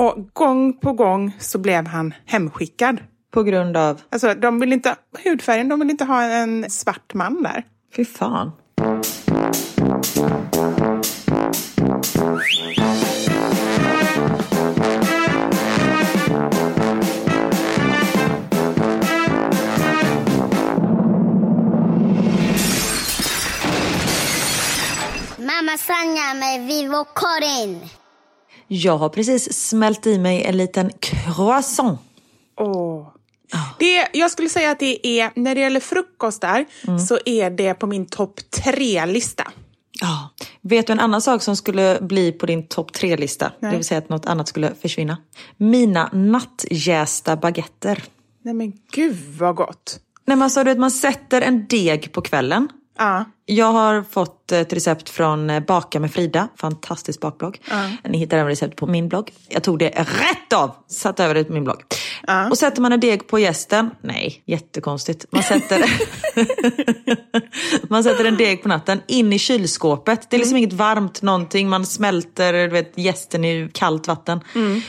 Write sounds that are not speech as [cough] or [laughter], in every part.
Och gång på gång så blev han hemskickad. På grund av? Alltså, de vill inte ha hudfärgen, de vill inte ha en svart man där. Fy fan. Mamma Sanja med Vivo Karin. Jag har precis smält i mig en liten croissant. Åh. Det, jag skulle säga att det är, när det gäller frukostar, så är det på min topp tre-lista. Ja. Vet du en annan sak som skulle bli på din topp tre-lista? Det vill säga att något annat skulle försvinna. Mina nattjästa baguetter. Nej men gud vad gott. Nej, men alltså, du vet, man sätter en deg på kvällen. Ja. Jag har fått ett recept från eh, Baka med Frida, fantastisk bakblogg. Ni hittar även recept på min blogg. Jag tog det rätt av, satte över det på min blogg. Och sätter man en deg på jästen, nej, jättekonstigt. Man sätter, [laughs] man sätter en deg på natten in i kylskåpet. Det är liksom inget varmt någonting, man smälter du vet, jästen i kallt vatten.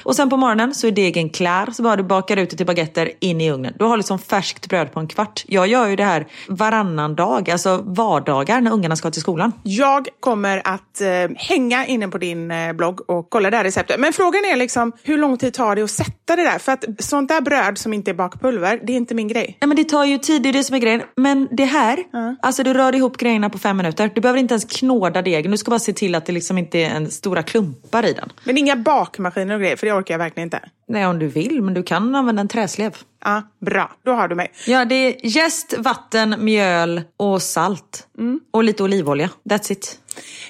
Och sen på morgonen så är degen klar, så bara du bakar ut det till baguetter in i ugnen. Du har liksom färskt bröd på en kvart. Jag gör ju det här varannan dag, alltså vardagar när ungarna ska till skolan. Jag kommer att eh, hänga inne på din eh, blogg och kolla det här receptet. Men frågan är liksom hur lång tid tar det att sätta det där? För att sånt där bröd som inte är bakpulver, det är inte min grej. Nej men det tar ju tid, det är det som är grejen. Men det här, alltså du rör ihop grejerna på fem minuter. Du behöver inte ens knåda degen, du ska bara se till att det liksom inte är en stora klumpar i den. Men inga bakmaskiner och grejer, för det orkar jag verkligen inte. Nej om du vill, men du kan använda en träslev. Ja, bra. Då har du mig. Ja, det är jäst, vatten, mjöl och salt. Och lite olivolja. That's it.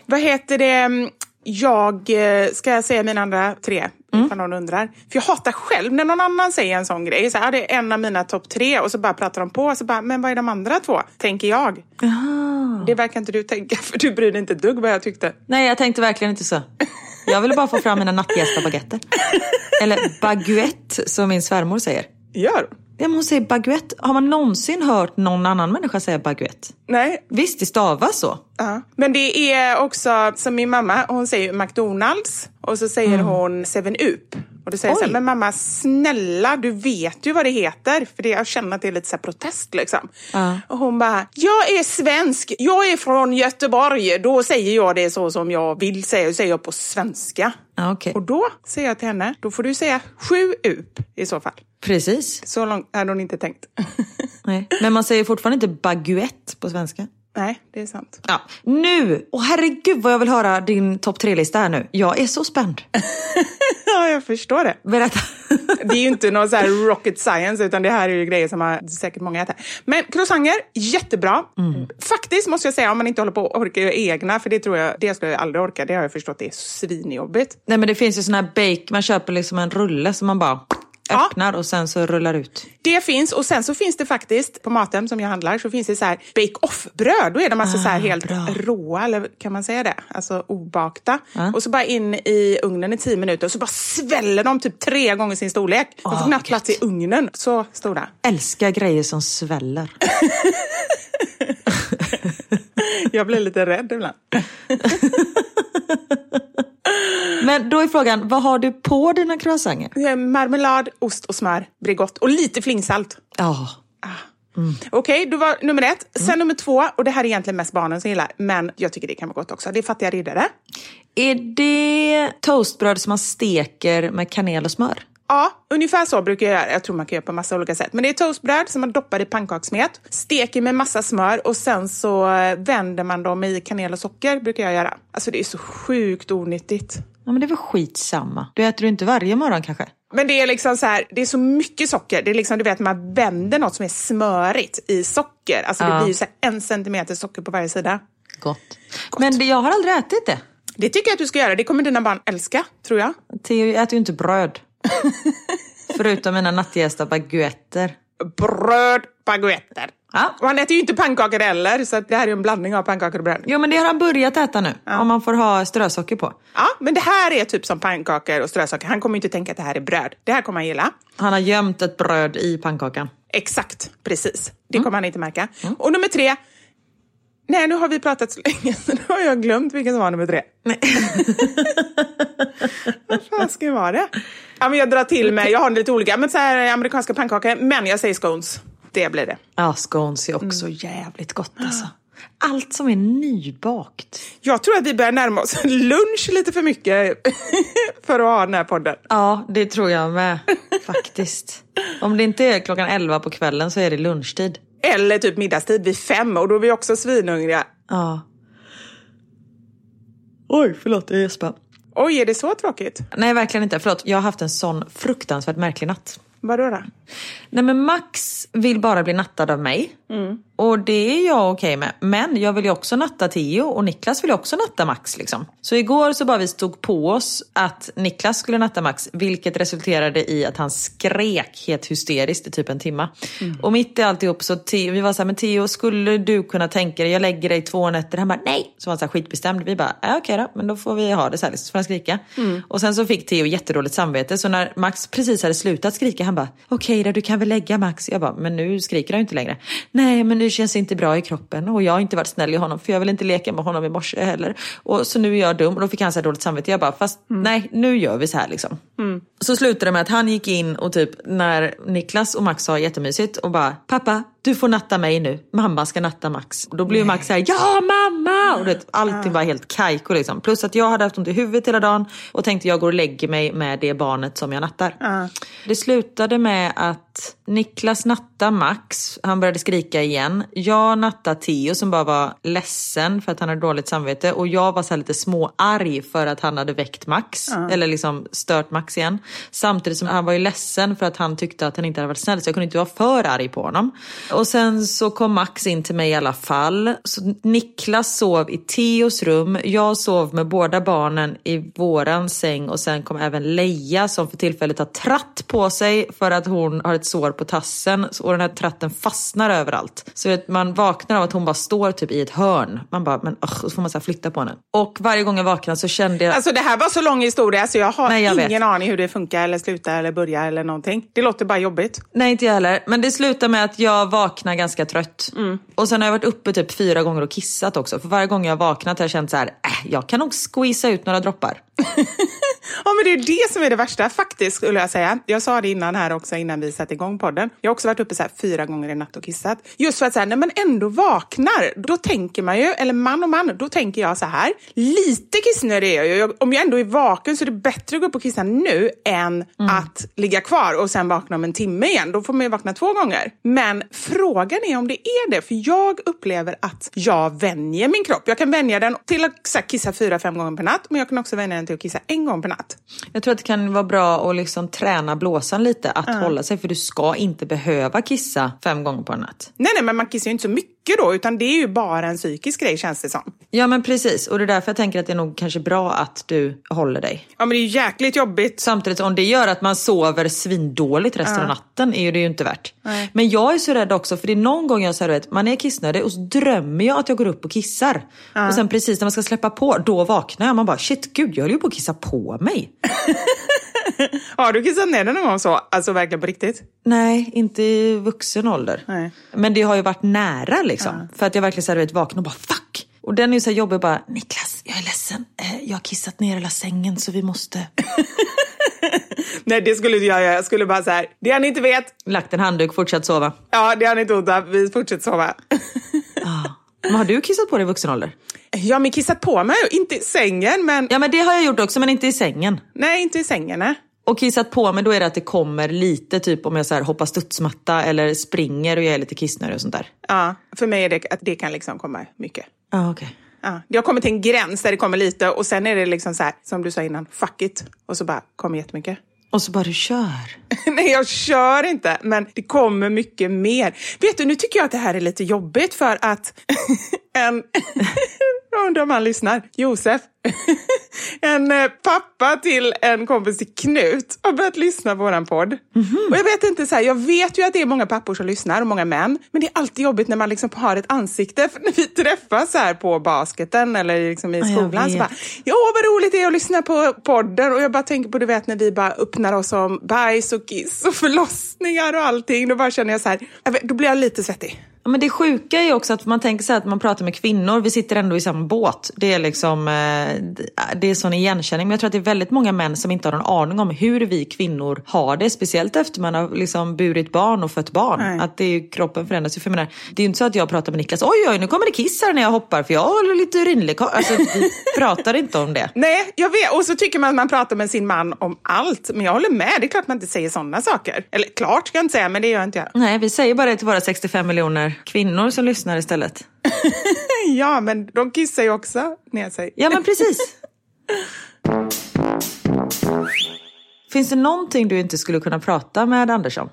Vad heter det? Jag eh, ska jag säga mina andra tre, ifall någon undrar. För jag hatar själv när någon annan säger en sån grej. Så här, det är en av mina topp tre och så bara pratar de på. Och så bara, men vad är de andra två? Tänker jag. Det verkar inte du tänka, [laughs] för du bryr dig inte ett dugg vad jag tyckte. Nej, jag tänkte verkligen inte så. [laughs] Jag ville bara få fram mina nattjästa baguetter. Eller baguette, som min svärmor säger. Gör Ja, men hon säger baguette. Har man någonsin hört någon annan människa säga baguette? Nej, Visst, det stavas så. Ja. Men det är också som min mamma, hon säger McDonalds och så säger hon 7-Up. Och då säger jag så här, Oj. men mamma snälla du vet ju vad det heter. För det, jag känner att det är lite så protest liksom. Och hon bara, jag är svensk, jag är från Göteborg. Då säger jag det så som jag vill säga, det säger jag på svenska. Ja, okej. Och då säger jag till henne, då får du säga 7-Up i så fall. Precis. Så långt hade hon inte tänkt. [laughs] Nej. Men man säger fortfarande inte baguette på svenska. Nej, det är sant. Ja. Nu! Åh herregud vad jag vill höra din topp tre-lista här nu. Jag är så spänd. [laughs] Ja, jag förstår det. Berätta. [laughs] Det är ju inte någon så här rocket science, utan det här är ju grejer som har säkert många äter. Men croissanter, jättebra. Faktiskt måste jag säga, om man inte håller på att orka göra egna, för det tror jag, det skulle jag aldrig orka. Det har jag förstått, det är svinjobbigt. Nej men det finns ju sån här bake, man köper liksom en rulle som man bara Ja. öppnar och sen så rullar ut. Det finns, och sen så finns det faktiskt, på Mathem som jag handlar, så finns det så här bake-off-bröd. Då är de alltså så här helt bra. råa, eller kan man säga det? Alltså obakta. Och så bara in i ugnen i tio minuter och så bara sväller de typ tre gånger sin storlek. De får knappt plats i ugnen. Så stora. Älskar grejer som sväller. [laughs] Jag blir lite rädd ibland. [laughs] Men då är frågan, vad har du på dina croissanter? Marmelad, ost och smör. Blir gott. Och lite flingsalt. Ja, Okej, då var nummer ett. Sen nummer två, och det här är egentligen mest barnen som gillar, men jag tycker det kan vara gott också. Det är fattiga riddare. är det toastbröd som man steker med kanel och smör? Ja, ungefär så brukar jag göra. Jag tror man kan göra på massa olika sätt. Men det är toastbröd som man doppar i pannkakssmet, steker med massa smör och sen så eh, vänder man dem i kanel och socker, brukar jag göra. Alltså det är så sjukt onyttigt. Ja men det är väl skitsamma. Du äter du inte varje morgon kanske? Men det är liksom så här, det är så mycket socker. Det är liksom, du vet, man vänder något som är smörigt i socker. Alltså det Ja. blir ju så en centimeter socker på varje sida. Gott. Men det, jag har aldrig ätit det. Det tycker jag att du ska göra. Det kommer dina barn älska, tror jag. Theo äter ju inte bröd. [laughs] Förutom mina nattjästa baguetter. Bröd, baguetter. Ja. Och han äter ju inte pannkakor heller, så det här är en blandning av pannkakor och bröd. Jo men det har han börjat äta nu. Om man får ha strösocker på. Ja, men det här är typ som pannkakor och strösocker. Han kommer inte tänka att det här är bröd. Det här kommer han gilla. Han har gömt ett bröd i pannkakan. Exakt, precis. Det kommer han inte märka. Och nummer tre. Nej, nu har vi pratat så länge [laughs] så nu har jag glömt vilken som var nummer tre. [laughs] Vad fan ska det vara det? Ja, men jag drar till mig, jag har lite olika, men så här amerikanska pannkakor, men jag säger scones. Det blir det. Ja, scones är också jävligt gott alltså. Allt som är nybakt. Jag tror att vi börjar närma oss lunch lite för mycket [laughs] för att ha den här podden. Ja, det tror jag med. [laughs] Faktiskt. Om det inte är klockan 11 på kvällen så är det lunchtid. Eller typ middagstid vid fem och då är vi också svinhungriga. Ja. Oj, förlåt, jag gäspar. Oj, är det så tråkigt? Nej, verkligen inte. Förlåt, jag har haft en sån fruktansvärt märklig natt. Vadå då? Nej men Max vill bara bli nattad av mig. Och det är jag okej med. Men jag vill ju också natta Theo och Niklas vill ju också natta Max. Liksom. Så igår så bara vi stod på oss att Niklas skulle natta Max, vilket resulterade i att han skrek helt hysteriskt i typ en timma. Och mitt i alltihop så Theo, vi var så här, men Theo skulle du kunna tänka dig, jag lägger dig två nätter. Han bara nej. Så var han så här skitbestämd. Vi bara, äh, okej då, men då får vi ha det så här, så får han skrika. Och sen så fick Theo jättedåligt samvete. Så när Max precis hade slutat skrika, han bara, okej då, du kan väl lägga Max. Jag bara, men nu skriker han ju inte längre. Nej, men nu känns det inte bra i kroppen och jag har inte varit snäll i honom för jag vill inte leka med honom i morse heller. Och så nu är jag dum och då fick han så här dåligt samvete. Jag bara, fast nej, nu gör vi så här liksom. Så slutade det med att han gick in och typ när Niklas och Max har jättemysigt och bara, pappa, du får natta mig nu. Mamma ska natta Max. Och då blev Max så här, ja mamma! Och det, allting var helt kajko liksom. Plus att jag hade haft ont i huvudet hela dagen och tänkte jag går och lägger mig med det barnet som jag nattar. Det slutade med att Niklas nattade Max, han började skrika igen. Jag nattade Theo som bara var ledsen för att han hade dåligt samvete och jag var så lite småarg för att han hade väckt Max, eller liksom stört Max igen. Samtidigt som han var ju ledsen för att han tyckte att han inte hade varit snäll så jag kunde inte vara för arg på honom. Och sen så kom Max in till mig i alla fall. Så Niklas sov i Theos rum, jag sov med båda barnen i våran säng och sen kom även Leia som för tillfället har tratt på sig för att hon har ett sår på tassen och den här tratten fastnar överallt. Så att man vaknar av att hon bara står typ i ett hörn. Man bara, men och så får man så flytta på henne. Och varje gång jag vaknar så kände jag... Alltså det här var så lång historia så jag har Nej, jag ingen vet. aning hur det funkar eller slutar eller börjar eller någonting. Det låter bara jobbigt. Nej, inte jag heller. Men det slutar med att jag vaknar ganska trött. Och sen har jag varit uppe typ fyra gånger och kissat också. För varje gång jag har vaknat har jag känt så här, äh, jag kan nog squeeza ut några droppar. [laughs] Ja, men det är det som är det värsta faktiskt, skulle jag säga. Jag sa det innan här också, innan vi satte igång podden. Jag har också varit uppe så fyra gånger i natt och kissat. Just för att här, när man ändå vaknar, då tänker man ju, eller man och man, då tänker jag så här. Lite kissnödig är jag ju. Om jag ändå är vaken så är det bättre att gå upp och kissa nu än att ligga kvar och sen vakna om en timme igen. Då får man ju vakna två gånger. Men frågan är om det är det, för jag upplever att jag vänjer min kropp. Jag kan vänja den till att kissa fyra, fem gånger per natt, men jag kan också vänja den till att kissa en gång per natt. Jag tror att det kan vara bra att liksom träna blåsan lite, att hålla sig. För du ska inte behöva kissa fem gånger på en natt. Nej, nej, men man kissar ju inte så mycket då, utan det är ju bara en psykisk grej känns det som. Ja men precis, och det är därför jag tänker att det är nog kanske bra att du håller dig. Ja, men det är ju jäkligt jobbigt. Samtidigt om det gör att man sover svindåligt resten av natten är ju det ju inte värt. Men jag är så rädd också för det är någon gång jag säger att man är kissnödig och så drömmer jag att jag går upp och kissar. Och sen precis när man ska släppa på, då vaknar jag. Man bara shit gud jag höll ju på att kissa på mig. [laughs] [laughs] Har du kissat ner den någon gång så? Alltså verkligen på riktigt? Nej, inte i vuxen ålder. Nej. Men det har ju varit nära liksom. För att jag verkligen så här, vaknar och bara fuck. Och den är ju så här jobbig bara, Niklas jag är ledsen, Eh, jag har kissat ner hela sängen så vi måste. [laughs] Nej, det skulle inte jag göra. Jag skulle bara så här, det han inte vet, Lagt en handduk, fortsatt sova. ja, det har ni inte ont av. Vi fortsätter sova. [laughs] Men har du kissat på dig i vuxen ålder? Ja, men kissat på mig. Inte i sängen, men... Ja men det har jag gjort också men inte i sängen. Nej, inte i sängen. Nej. Och kissat på mig då är det att det kommer lite typ om jag så här hoppar studsmatta eller springer och jag är lite kissnödig och sånt där. Ja, för mig är det att det kan liksom komma mycket. Ja ah, okej. Ja, jag kommer till en gräns där det kommer lite och sen är det liksom så här, som du sa innan, fuck it. Och så bara kommer jättemycket. Och så bara du kör. [laughs] Nej, jag kör inte, men det kommer mycket mer. Vet du, nu tycker jag att det här är lite jobbigt för att [laughs] en... [laughs] jag undrar om han lyssnar. Josef. [laughs] en eh, pappa till en kompis till Knut har börjat lyssna på våran podd. Och jag vet inte, så här, jag vet ju att det är många pappor som lyssnar och många män. Men det är alltid jobbigt när man liksom har ett ansikte. För [laughs] när vi träffas här på basketen eller liksom i skolan så bara Ja, vad roligt det är att lyssna på podden. Och jag bara tänker på, du vet när vi bara öppnar oss om bajs och kiss och förlossningar och allting. Då bara känner jag så här, då blir jag lite svettig. Ja, men det sjuka är ju också att man tänker så här att man pratar med kvinnor, vi sitter ändå i samma båt. Det är liksom, eh, det är sån igenkänning. Men jag tror att det är väldigt många män som inte har någon aning om hur vi kvinnor har det. Speciellt efter man har liksom burit barn och fött barn. Nej. Att det är kroppen förändras. För jag menar, det är ju inte så att jag pratar med Niklas, oj oj nu kommer det kiss här när jag hoppar för jag har lite urinläckage. Alltså vi [laughs] pratar inte om det. Nej, jag vet. Och så tycker man att man pratar med sin man om allt. Men jag håller med, det är klart man inte säger sådana saker. Eller klart ska jag inte säga, men det gör inte jag. Nej, vi säger bara det till våra 65 miljoner kvinnor som lyssnar istället. [laughs] Ja, men de kissar ju också ner sig. Ja men precis. Finns det någonting du inte skulle kunna prata med Anders om?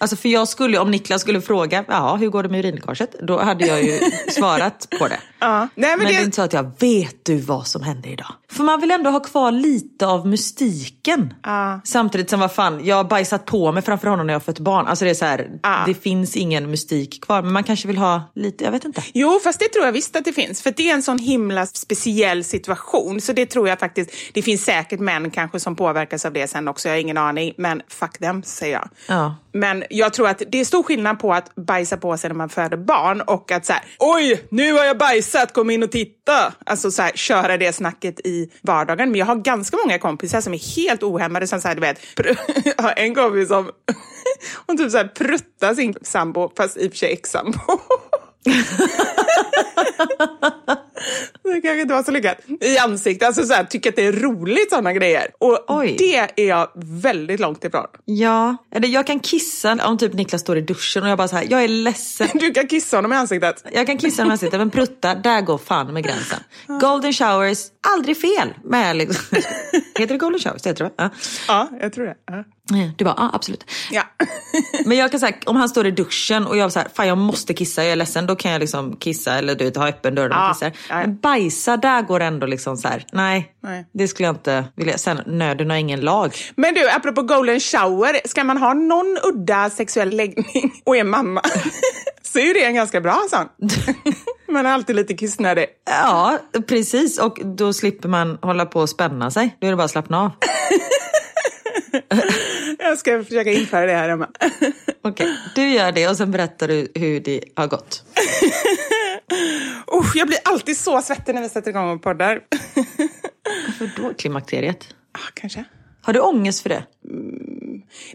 Alltså för jag skulle, om Niklas skulle fråga, ja hur går det med urinläckaget? Då hade jag ju [laughs] svarat på det. Ja. Nej, men Men det- det är inte så att jag vet du vad som hände idag. För man vill ändå ha kvar lite av mystiken. Ja. Samtidigt som vad fan, jag har bajsat på mig framför honom när jag har fött barn. Alltså det är så här, Ja. det finns ingen mystik kvar. Men man kanske vill ha lite, jag vet inte. Jo, fast det tror jag visst att det finns. För det är en sån himla speciell situation. Så det tror jag faktiskt. Det finns säkert män kanske som påverkas av det sen också. Jag har ingen aning. Men fuck them, säger jag. Ja. Men jag tror att det är stor skillnad på att bajsa på sig när man föder barn och att så här, oj, nu har jag bajsat, kom in och titta. Alltså så här, köra det snacket i vardagen. Men jag har ganska många kompisar som är helt ohämmade som så här, du vet, jag [laughs] har en kompis som [laughs] hon typ så här pruttar sin sambo, fast i och för sig ex-sambo. [laughs] Det kanske inte var så lyckat. I ansiktet, alltså så här, tycker att det är roligt sådana grejer. Och Oj. det är jag väldigt långt ifrån. Ja, eller jag kan kissa om typ Niklas står i duschen och jag bara så här, jag är ledsen. Du kan kissa honom i ansiktet. Jag kan kissa honom i ansiktet men prutta, där går fan med gränsen. Golden showers, aldrig fel. Med liksom. [laughs] Heter det golden showers? Det heter det va? Ja, jag tror det. Ja. Ja. Du bara, ja absolut. Ja. [laughs] Men jag kan säga, om han står i duschen och jag så här, fan jag måste kissa, jag är ledsen, då kan jag liksom kissa eller du vet, ha öppen dörr när Ja, man kissar. ja, ja. Men bajsa, där går ändå liksom så här, nej, Nej. det skulle jag inte vilja. Sen nöden har ingen lag. Men du, apropå golden shower, ska man ha någon udda sexuell läggning och är mamma [laughs] så är det en ganska bra sån. [laughs] Man är alltid lite kissnödig. Ja, precis. Och då slipper man hålla på och spänna sig. Då är det bara att slappna av. [laughs] Jag ska försöka införa det här hemma. Okej, du gör det och sen berättar du hur det har gått. Usch, jag blir alltid så svettig när vi sätter igång och poddar. För då klimakteriet? Ah, Kanske. Har du ångest för det?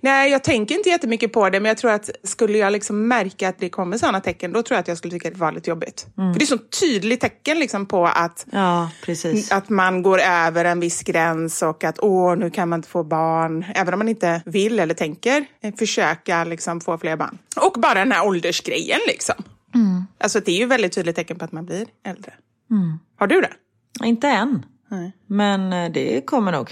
Nej, jag tänker inte jättemycket på det, men jag tror att skulle jag liksom märka att det kommer sådana tecken, då tror jag att jag skulle tycka det var lite jobbigt. För det är så tydligt tecken liksom på att, Ja, att man går över en viss gräns och att åh, nu kan man inte få barn. Även om man inte vill eller tänker eh, försöka liksom få fler barn. Och bara den här åldersgrejen liksom. Alltså det är ju väldigt tydligt tecken på att man blir äldre. Har du det? Inte än. Nej. Men eh, det kommer nog.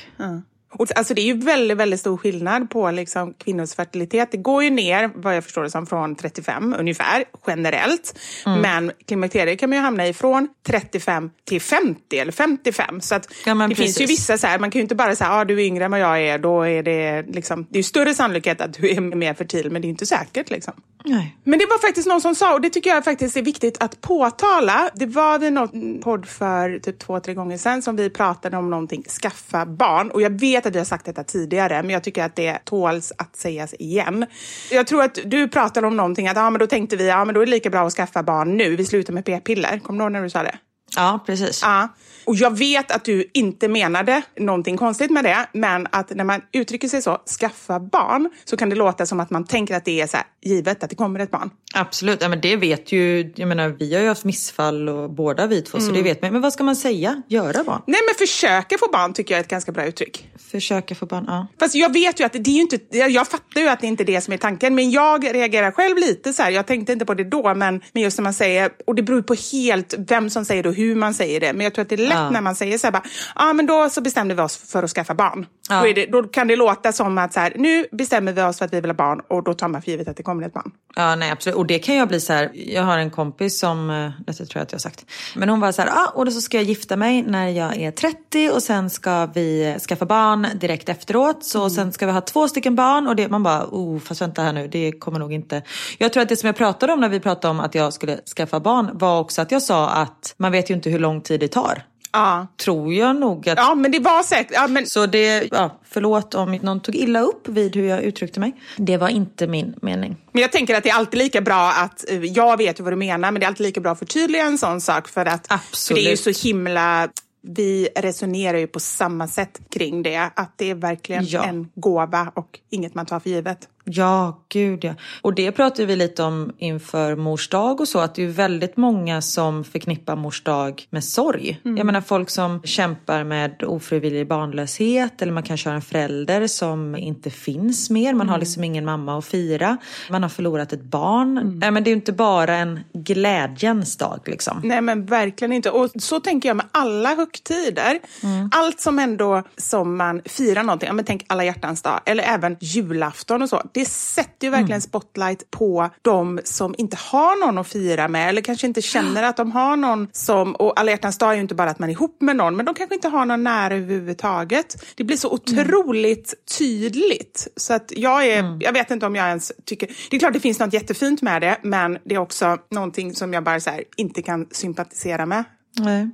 Och, alltså det är ju väldigt, väldigt stor skillnad på liksom, kvinnors fertilitet. Det går ju ner, vad jag förstår det som, från 35 ungefär, generellt. Men klimakteriet kan man ju hamna i från 35 till 50 eller 55. Så att Ja, det finns ju precis. vissa så här, man kan ju inte bara säga, ah, du är yngre än vad jag är, då är det liksom, det är större sannolikhet att du är mer fertil, men det är inte säkert liksom. Nej. Men det var faktiskt någon som sa, och det tycker jag faktiskt är viktigt att påtala. Det var vid någon podd för typ två, tre gånger sedan som vi pratade om någonting, skaffa barn. Och jag vet att vi har sagt detta tidigare, men jag tycker att det tåls att sägas igen. Jag tror att du pratade om någonting, att ja, men då tänkte vi, ja men då är det lika bra att skaffa barn nu, vi slutar med p-piller. Kommer du ihåg när du sa det? Ja, precis. Ja. Och jag vet att du inte menade någonting konstigt med det, men att när man uttrycker sig så, skaffa barn, så kan det låta som att man tänker att det är så här, givet att det kommer ett barn. Absolut, ja, men det vet ju, jag menar vi har ju haft missfall och båda vi två så det vet man. Men vad ska man säga? Göra barn? Nej, men försöka få barn tycker jag är ett ganska bra uttryck. Försöka få barn, ja. Fast jag vet ju att det är ju inte, jag fattar ju att det inte är det som är tanken, men jag reagerar själv lite så här, jag tänkte inte på det då, men, men just när man säger, och det beror på helt vem som säger det och hur man säger det, men jag tror att det är lätt Ja. när man säger så här, bara, ah, men då så bestämde vi oss för att skaffa barn. Ja. Då, det, då kan det låta som att så här, nu bestämmer vi oss för att vi vill ha barn och då tar man för givet att det kommer ett barn. Ja, nej absolut. Och det kan jag bli så här, jag har en kompis som, eh, detta tror jag att jag har sagt. Men hon var så här, ah, och då så ska jag gifta mig när jag är 30 och sen ska vi skaffa barn direkt efteråt. Så sen ska vi ha två stycken barn och det, man bara, oh fast vänta här nu, det kommer nog inte. Jag tror att det som jag pratade om när vi pratade om att jag skulle skaffa barn var också att jag sa att man vet ju inte hur lång tid det tar. Ja, Tror jag nog att ja men det var säkert, ja, men Så det, ja, förlåt om någon tog illa upp vid hur jag uttryckte mig. Det var inte min mening. Men jag tänker att det är alltid lika bra att, eh, jag vet ju vad du menar, men det är alltid lika bra att förtydliga en sån sak för att för det är ju så himla, vi resonerar ju på samma sätt kring det, att det är verkligen Ja. en gåva och inget man tar för givet. Ja, gud ja. Och det pratade vi lite om inför mors dag och så, att det är väldigt många som förknippar mors dag med sorg. Jag menar folk som kämpar med ofrivillig barnlöshet eller man kanske har en förälder som inte finns mer. Man har liksom ingen mamma att fira. Man har förlorat ett barn. Nej, men det är ju inte bara en glädjens dag liksom. Nej men verkligen inte. Och så tänker jag med alla högtider. Allt som ändå som man firar någonting, ja, men tänk alla hjärtans dag, eller även julafton och så. Det sätter ju verkligen spotlight på de som inte har någon att fira med eller kanske inte känner att de har någon som, och alla hjärtans dag är ju inte bara att man är ihop med någon, men de kanske inte har någon nära överhuvudtaget. Det blir så otroligt tydligt. Så att jag är, jag vet inte om jag ens tycker, det är klart det finns något jättefint med det, men det är också någonting som jag bara så här, inte kan sympatisera med. Nej.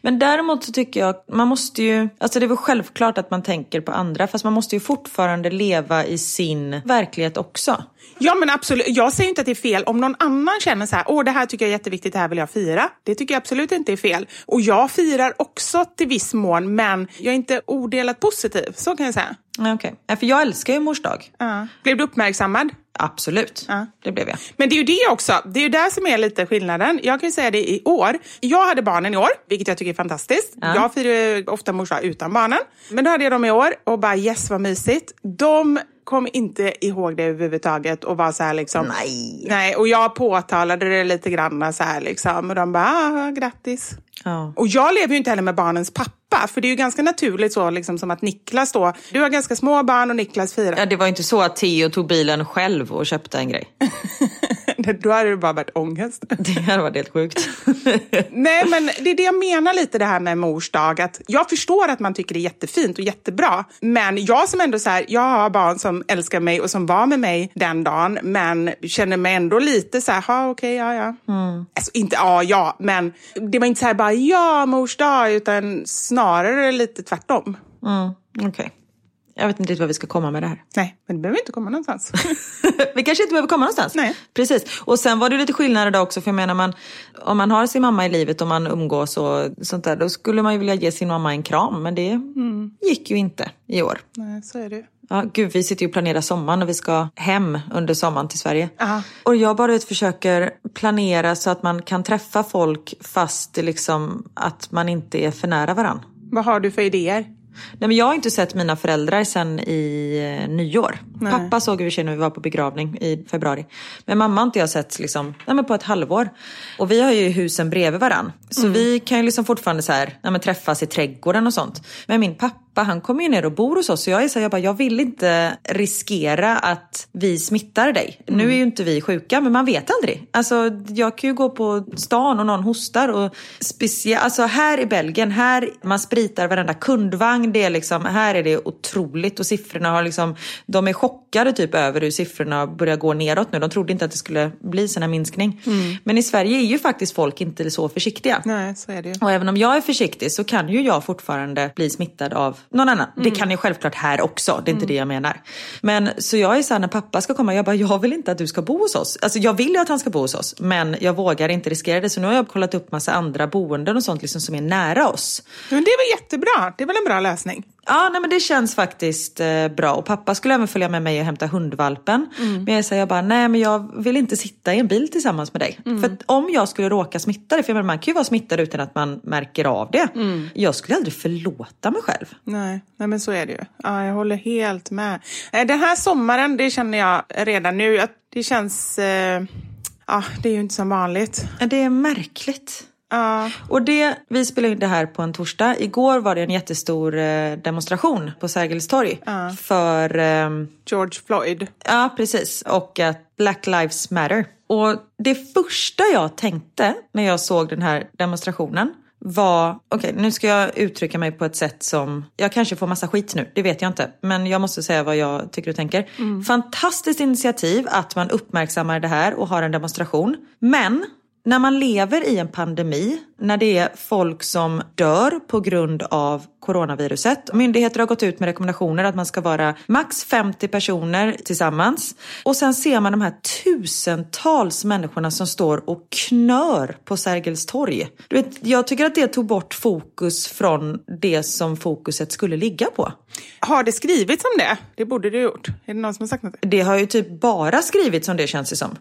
Men däremot så tycker jag, man måste ju, alltså det är väl självklart att man tänker på andra, fast man måste ju fortfarande leva i sin verklighet också. Ja men absolut, jag säger inte att det är fel om någon annan känner så här, åh det här tycker jag är jätteviktigt, det här vill jag fira. Det tycker jag absolut inte är fel. Och jag firar också till viss mån, men jag är inte odelat positiv, så kan jag säga. Okej, okay. för jag älskar ju mors dag. Ja. Blev du uppmärksammad? Absolut, Ja. det blev jag. Men det är ju det också, det är ju där som är lite skillnaden. Jag kan ju säga det i år. Jag hade barnen i år, vilket jag tycker är fantastiskt. Ja. Jag firar ju ofta mors dag utan barnen. Men då hade jag dem i år och bara yes vad mysigt. De kom inte ihåg det överhuvudtaget och var så här liksom. Nej. Nej, och jag påtalade det lite grann så här liksom. Och de bara, ah, grattis. Ja. Och jag lever ju inte heller med barnens pappa, för det är ju ganska naturligt så liksom som att Niklas då, du har ganska små barn och Niklas firar. Ja, det var ju inte så att Theo tog bilen själv och köpte en grej. [laughs] då hade det bara varit ångest. [laughs] Det hade varit helt sjukt. [laughs] Nej, men det är det jag menar lite det här med mors dag. Att jag förstår att man tycker det är jättefint och jättebra. Men jag som ändå så här, jag har barn som älskar mig och som var med mig den dagen, men känner mig ändå lite så här, ja okej, ja ja. Alltså inte ja ja, men det var inte så här bara ja mors dag, utan snarare lite tvärtom. Mm, Okej. Jag vet inte riktigt vad vi ska komma med det här. Nej, men det behöver inte komma någonstans. [laughs] vi kanske inte behöver komma någonstans. Nej. Precis. Och sen var det lite skillnader där också. För jag menar, man, om man har sin mamma i livet och man umgås och sånt där. Då skulle man ju vilja ge sin mamma en kram. Men det gick ju inte i år. Nej, så är det ju. Ja, gud, vi sitter ju och planerar sommaren och vi ska hem under sommaren till Sverige. Aha. Och jag bara vet, försöker planera så att man kan träffa folk fast liksom att man inte är för nära varann. Vad har du för idéer? Nej, men jag har inte sett mina föräldrar sedan i eh, nyår. Nej. Pappa såg vi när vi var på begravning i februari. Men mamma har inte jag sett liksom, nej, men på ett halvår. Och vi har ju husen bredvid varann. Så vi kan ju liksom fortfarande så här, nej, men träffas i trädgården och sånt. Men min pappa han kommer ju ner och bor hos oss. Så jag är så här, jag, bara, jag vill inte riskera att vi smittar dig. Nu är ju inte vi sjuka men man vet aldrig. Alltså jag kan ju gå på stan och någon hostar. Och specia- alltså här i Belgien, här man spritar varenda kundvagn. Det är liksom, här är det otroligt och siffrorna har liksom, de är chockade typ över hur siffrorna börjar gå neråt nu. De trodde inte att det skulle bli sån här minskning. Men i Sverige är ju faktiskt folk inte så försiktiga. Nej, så är det ju. Och även om jag är försiktig så kan ju jag fortfarande bli smittad av någon annan. Det kan jag självklart här också, det är inte det jag menar. Men så jag är såhär när pappa ska komma, jag bara jag vill inte att du ska bo hos oss. Alltså jag vill ju att han ska bo hos oss men jag vågar inte riskera det. Så nu har jag kollat upp massa andra boenden och sånt liksom som är nära oss. Men det är väl jättebra? Det är väl en bra lösning? Ja, nej, men det känns faktiskt eh, bra. Och pappa skulle även följa med mig och hämta hundvalpen. Men jag säger jag bara, nej men jag vill inte sitta i en bil tillsammans med dig. För att om jag skulle råka smitta dig, för man kan ju vara smittad utan att man märker av det. Jag skulle aldrig förlåta mig själv. Nej, nej men så är det ju. Ja, jag håller helt med. Eh, Den här sommaren, det känner jag redan nu, det känns... Eh, ja, det är ju inte som vanligt. Det är märkligt. Ja, Och det, vi spelar in det här på en torsdag. Igår var det en jättestor eh, demonstration på Sergels torg. För, ehm, George Floyd. ja precis, och att Black Lives Matter. Och det första jag tänkte när jag såg den här demonstrationen var, okej nu ska jag uttrycka mig på ett sätt som, jag kanske får massa skit nu, det vet jag inte. Men jag måste säga vad jag tycker och tänker. Fantastiskt initiativ att man uppmärksammar det här och har en demonstration. Men när man lever i en pandemi, när det är folk som dör på grund av coronaviruset. Myndigheter har gått ut med rekommendationer att man ska vara max 50 personer tillsammans. Och sen ser man de här tusentals människorna som står och knör på Sergels torg. Du vet, jag tycker att det tog bort fokus från det som fokuset skulle ligga på. Har det skrivits om det? Det borde det ha gjort. Är det någon som har sagt något? Det har ju typ bara skrivits om det känns det som.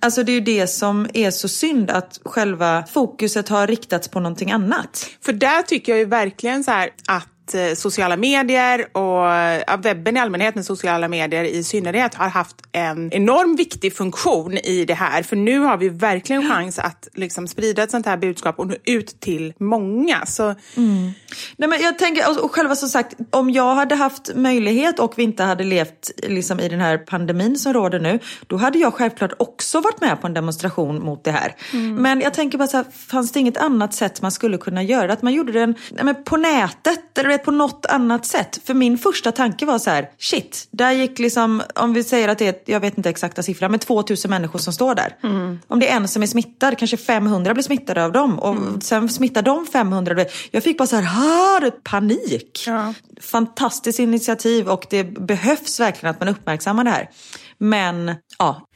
Alltså det är ju det som är så synd att själva fokuset har riktats på någonting annat. För där tycker jag ju verkligen så här att att eh, sociala medier och webben i allmänhet, men sociala medier i synnerhet, har haft en enorm viktig funktion i det här. För nu har vi verkligen chans att liksom, sprida ett sånt här budskap och nå ut till många. Så... Mm. Nej, men jag tänker, och själva som sagt, om jag hade haft möjlighet och vi inte hade levt liksom, i den här pandemin som råder nu, då hade jag självklart också varit med på en demonstration mot det här. Mm. Men jag tänker bara så här, fanns det inget annat sätt man skulle kunna göra Att man gjorde den nej, på nätet eller på något annat sätt. För min första tanke var så här, shit, där gick liksom, om vi säger att det är, jag vet inte exakta siffran, men 2000 människor som står där. Mm. Om det är en som är smittad, kanske 500 blir smittade av dem och mm. sen smittar de 500. Jag fick bara så här, här panik. Ja. Fantastiskt initiativ och det behövs verkligen att man uppmärksammar det här. Men ja.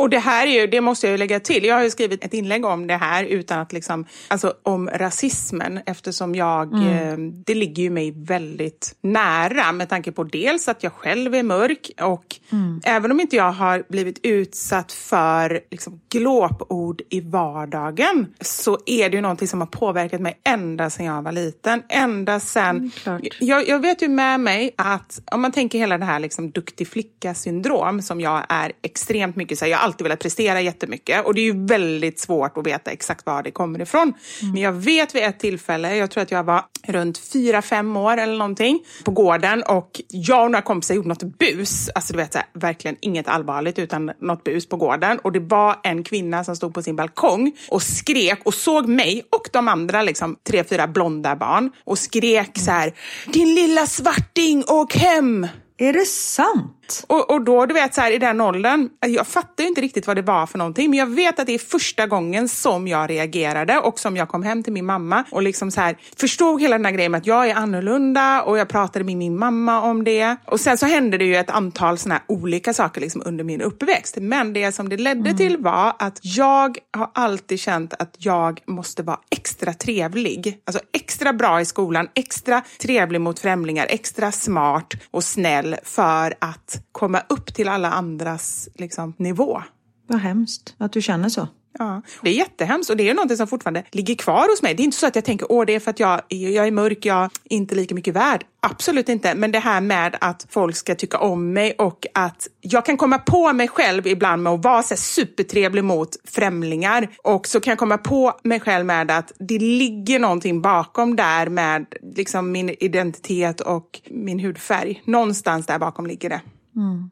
Och det här är ju, det måste jag ju lägga till, jag har ju skrivit ett inlägg om det här utan att liksom, alltså om rasismen eftersom jag, mm. eh, det ligger ju mig väldigt nära med tanke på dels att jag själv är mörk och mm. även om inte jag har blivit utsatt för liksom, glåpord i vardagen så är det ju någonting som har påverkat mig ända sedan jag var liten. Ända sedan, mm, jag, jag, vet ju med mig att om man tänker hela det här liksom, duktig flicka-syndrom som jag är extremt mycket så jag alltid velat prestera jättemycket och det är ju väldigt svårt att veta exakt var det kommer ifrån. Mm. Men jag vet vid ett tillfälle, jag tror att jag var runt fyra, fem år eller någonting på gården och jag och några kompisar gjorde något bus, alltså du vet så här, verkligen inget allvarligt utan något bus på gården och det var en kvinna som stod på sin balkong och skrek och såg mig och de andra liksom tre, fyra blonda barn och skrek så här, din lilla svarting, åk hem! Är det sant? Och, och då, du vet, så här, i den åldern, jag fattar ju inte riktigt vad det var för någonting, men jag vet att det är första gången som jag reagerade och som jag kom hem till min mamma och liksom så här, förstod hela den här grejen med att jag är annorlunda och jag pratade med min mamma om det. Och sen så hände det ju ett antal såna här olika saker liksom under min uppväxt. Men det som det ledde mm. till var att jag har alltid känt att jag måste vara extra trevlig. Alltså extra bra i skolan, extra trevlig mot främlingar, extra smart och snäll för att komma upp till alla andras liksom, nivå. Vad hemskt att du känner så. Ja, det är jättehemskt och det är något som fortfarande ligger kvar hos mig. Det är inte så att jag tänker åh det är för att jag, jag är mörk, jag är inte lika mycket värd. Absolut inte, men det här med att folk ska tycka om mig och att jag kan komma på mig själv ibland med att vara så supertrevlig mot främlingar och så kan jag komma på mig själv med att det ligger någonting bakom där med liksom min identitet och min hudfärg. Någonstans där bakom ligger det. Mm.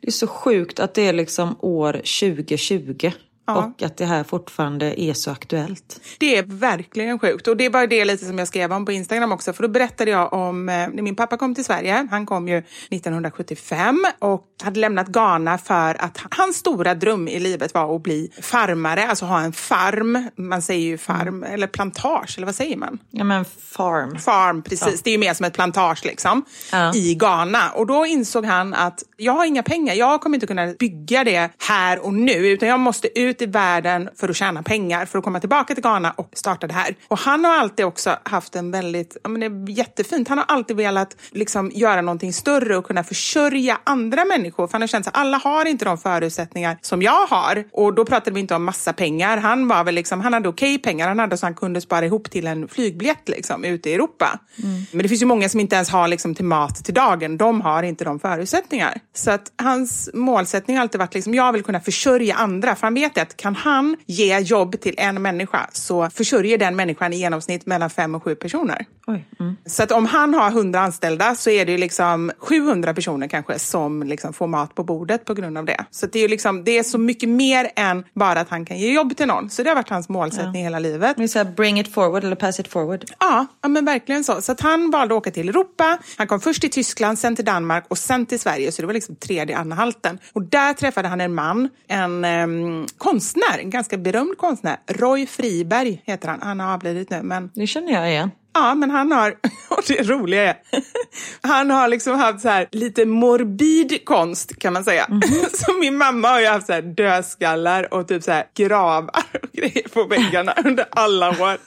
Det är så sjukt att det är liksom år 2020 Ja. Och att det här fortfarande är så aktuellt. Det är verkligen sjukt. Och det var det lite som jag skrev om på Instagram också. För då berättade jag om eh, när min pappa kom till Sverige. Han kom ju 1975 och hade lämnat Ghana för att hans stora dröm i livet var att bli farmare. Alltså ha en farm. Man säger ju farm, mm. eller plantage, eller vad säger man? Ja men farm. Farm, precis. Ja. Det är ju mer som ett plantage liksom. Ja. I Ghana. Och då insåg han att jag har inga pengar. Jag kommer inte kunna bygga det här och nu. Utan jag måste ut ut i världen för att tjäna pengar, för att komma tillbaka till Ghana och starta det här. Och han har alltid också haft en väldigt, ja men det är jättefint, han har alltid velat liksom göra någonting större och kunna försörja andra människor. För han har känt att alla har inte de förutsättningar som jag har. Och då pratade vi inte om massa pengar. Han var väl liksom, han hade okej okay pengar, han hade så han kunde spara ihop till en flygbiljett liksom ute i Europa. Mm. Men det finns ju många som inte ens har liksom till mat till dagen. De har inte de förutsättningar. Så att hans målsättning har alltid varit liksom, jag vill kunna försörja andra. För han vet det att kan han ge jobb till en människa så försörjer den människan i genomsnitt mellan fem och sju personer. Mm. Så att om han har hundra anställda så är det liksom 700 personer kanske som liksom får mat på bordet på grund av det. Så det är, liksom, det är så mycket mer än bara att han kan ge jobb till någon. Så det har varit hans målsättning ja. hela livet. Det är bring it forward eller pass it forward. Ja, ja men verkligen så. Så att han valde att åka till Europa. Han kom först till Tyskland, sen till Danmark och sen till Sverige. Så det var liksom tredje anhalten. Och där träffade han en man, en um, konstnär, en ganska berömd konstnär. Roy Friberg heter han. Han har avlidit nu. Men... Det känner jag igen. Ja, men han har, [laughs] och det roliga är, [laughs] han har liksom haft så här lite morbid konst kan man säga. Mm. [laughs] Så min mamma har ju haft så här dödskallar och typ så här gravar och grejer på väggarna under alla år.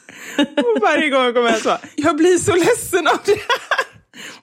Och varje gång jag kommer hem så, jag blir så ledsen av det här.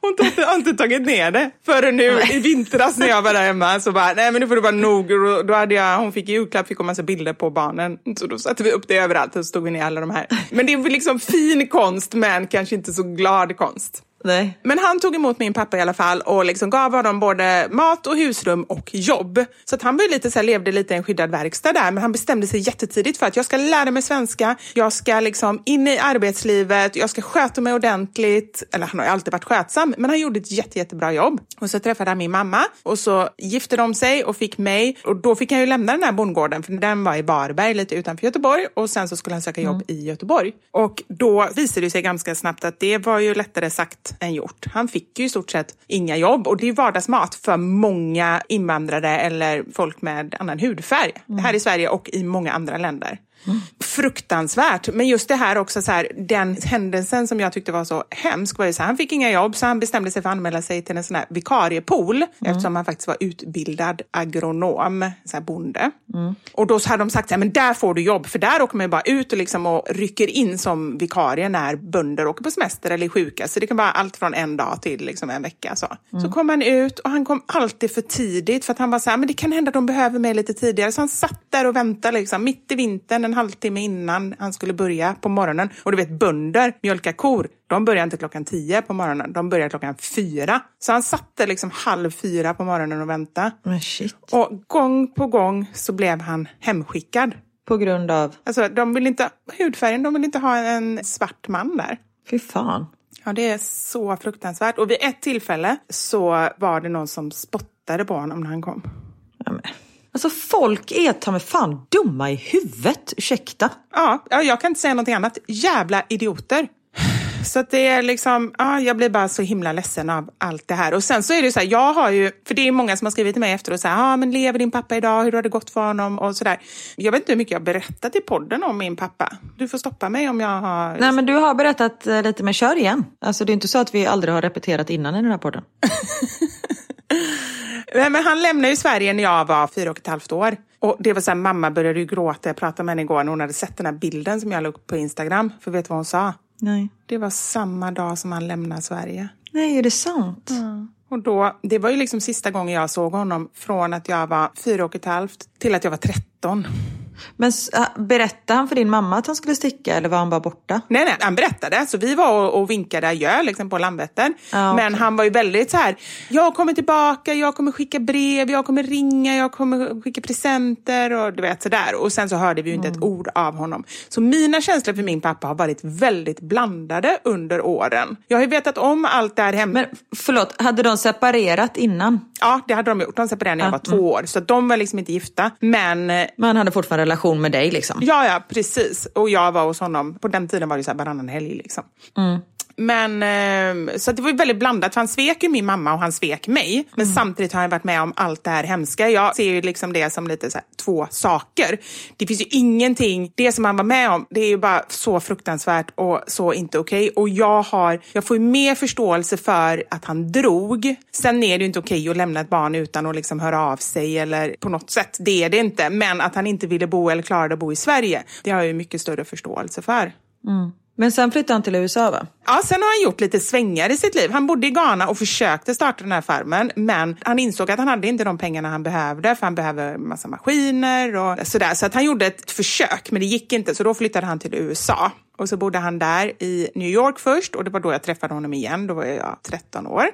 Hon har inte tagit ner det förrän nu i vintras när jag var där hemma. Så bara, nej men nu får du vara nog. Då hade jag, hon fick i julklapp, fick hon massa bilder på barnen. Så då satte vi upp det överallt och så stod vi ner alla de här. Men det är liksom fin konst men kanske inte så glad konst. Nej. Men han tog emot min pappa i alla fall och liksom gav honom både mat och husrum och jobb. Så att han var ju lite så här, levde lite i en skyddad verkstad där, men han bestämde sig jättetidigt för att jag ska lära mig svenska, jag ska liksom in i arbetslivet, jag ska sköta mig ordentligt. Eller han har ju alltid varit skötsam, men han gjorde ett jätte, jättebra jobb. Och så träffade han min mamma och så gifte de sig och fick mig och då fick han ju lämna den här bondgården för den var i Varberg lite utanför Göteborg och sen så skulle han söka jobb i Göteborg. Och då visade det sig ganska snabbt att det var ju lättare sagt än gjort. Han fick ju i stort sett inga jobb och det är vardagsmat för många invandrare eller folk med annan hudfärg här i Sverige och i många andra länder. Fruktansvärt. Men just det här också, så här, den händelsen som jag tyckte var så hemsk var ju så här, han fick inga jobb så han bestämde sig för att anmäla sig till en sån här vikariepool eftersom han faktiskt var utbildad agronom, så här bonde. Och då så hade de sagt så här, men där får du jobb för där åker man ju bara ut och, liksom och rycker in som vikarie när bönder åker på semester eller är sjuka. Så det kan vara allt från en dag till liksom en vecka. Så, så kom han ut och han kom alltid för tidigt för att han var så här, men det kan hända att de behöver mig lite tidigare. Så han satt där och väntade liksom, mitt i vintern, halvtimme innan han skulle börja på morgonen. Och du vet, bönder mjölkar kor. De börjar inte klockan tio på morgonen, de börjar klockan fyra. Så han satt där liksom halv fyra på morgonen och väntade. Men shit. Och gång på gång så blev han hemskickad. På grund av... Alltså, de vill inte, hudfärgen, de vill inte ha en svart man där. Fy fan. Ja, det är så fruktansvärt. Och vid ett tillfälle så var det någon som spottade på honom när han kom. Ja, men. Alltså folk är ta mig fan dumma i huvudet. Ursäkta. Ja, ja, jag kan inte säga någonting annat. Jävla idioter. Så att det är liksom, ja, jag blir bara så himla ledsen av allt det här. Och sen så är det så här, jag har ju, för det är många som har skrivit till mig efter och säger, ja men lever din pappa idag, hur har det gått för honom och sådär. Jag vet inte hur mycket jag har berättat i podden om min pappa. Du får stoppa mig om jag har... Nej men du har berättat eh, lite, men kör igen. Alltså det är inte så att vi aldrig har repeterat innan i den här podden. [laughs] Nej, men han lämnade ju Sverige när jag var fyra och ett halvt år. Och det var så här, mamma började ju gråta. Jag pratade med henne igår när hon hade sett den här bilden som jag la upp på Instagram. För vet du vad hon sa? Nej. Det var samma dag som han lämnade Sverige. Nej, är det sant? Och då, det var ju liksom sista gången jag såg honom från att jag var fyra och ett halvt till att jag var tretton. Men äh, berättade han för din mamma att han skulle sticka eller var han bara borta? Nej, nej, han berättade. Så vi var och, och vinkade adjö liksom, på Landvetter. Ja, Men okej. han var ju väldigt så här, jag kommer tillbaka, jag kommer skicka brev, jag kommer ringa, jag kommer skicka presenter och du vet sådär. Och sen så hörde vi ju inte Mm. ett ord av honom. Så mina känslor för min pappa har varit väldigt blandade under åren. Jag har ju vetat om allt det här hemma. Men förlåt, hade de separerat innan? Ja, det hade de gjort. De separerade när jag var två år. Så de var liksom inte gifta. Men eh, Men han hade fortfarande relation med dig liksom? Ja, ja, precis. Och jag var hos honom, på den tiden var det så här varannan helg. Liksom. Men, eh, så det var väldigt blandat, för han svek ju min mamma och han svek mig. Men samtidigt har han varit med om allt det här hemska. Jag ser ju liksom det som lite så här, två saker. Det finns ju ingenting, det som han var med om, det är ju bara så fruktansvärt och så inte okej. Och jag, har, jag får ju mer förståelse för att han drog. Sen är det ju inte okej att lämna ett barn utan att liksom höra av sig eller på något sätt. Det är det inte. Men att han inte ville bo eller klarade att bo i Sverige, det har jag ju mycket större förståelse för. Men sen flyttade han till USA va? Ja, sen har han gjort lite svängar i sitt liv. Han bodde i Ghana och försökte starta den här farmen, men han insåg att han hade inte de pengarna han behövde, för han behöver massa maskiner och sådär. Så att han gjorde ett försök, men det gick inte, så då flyttade han till USA. Och så bodde han där i New York först och det var då jag träffade honom igen. Då var jag 13 år.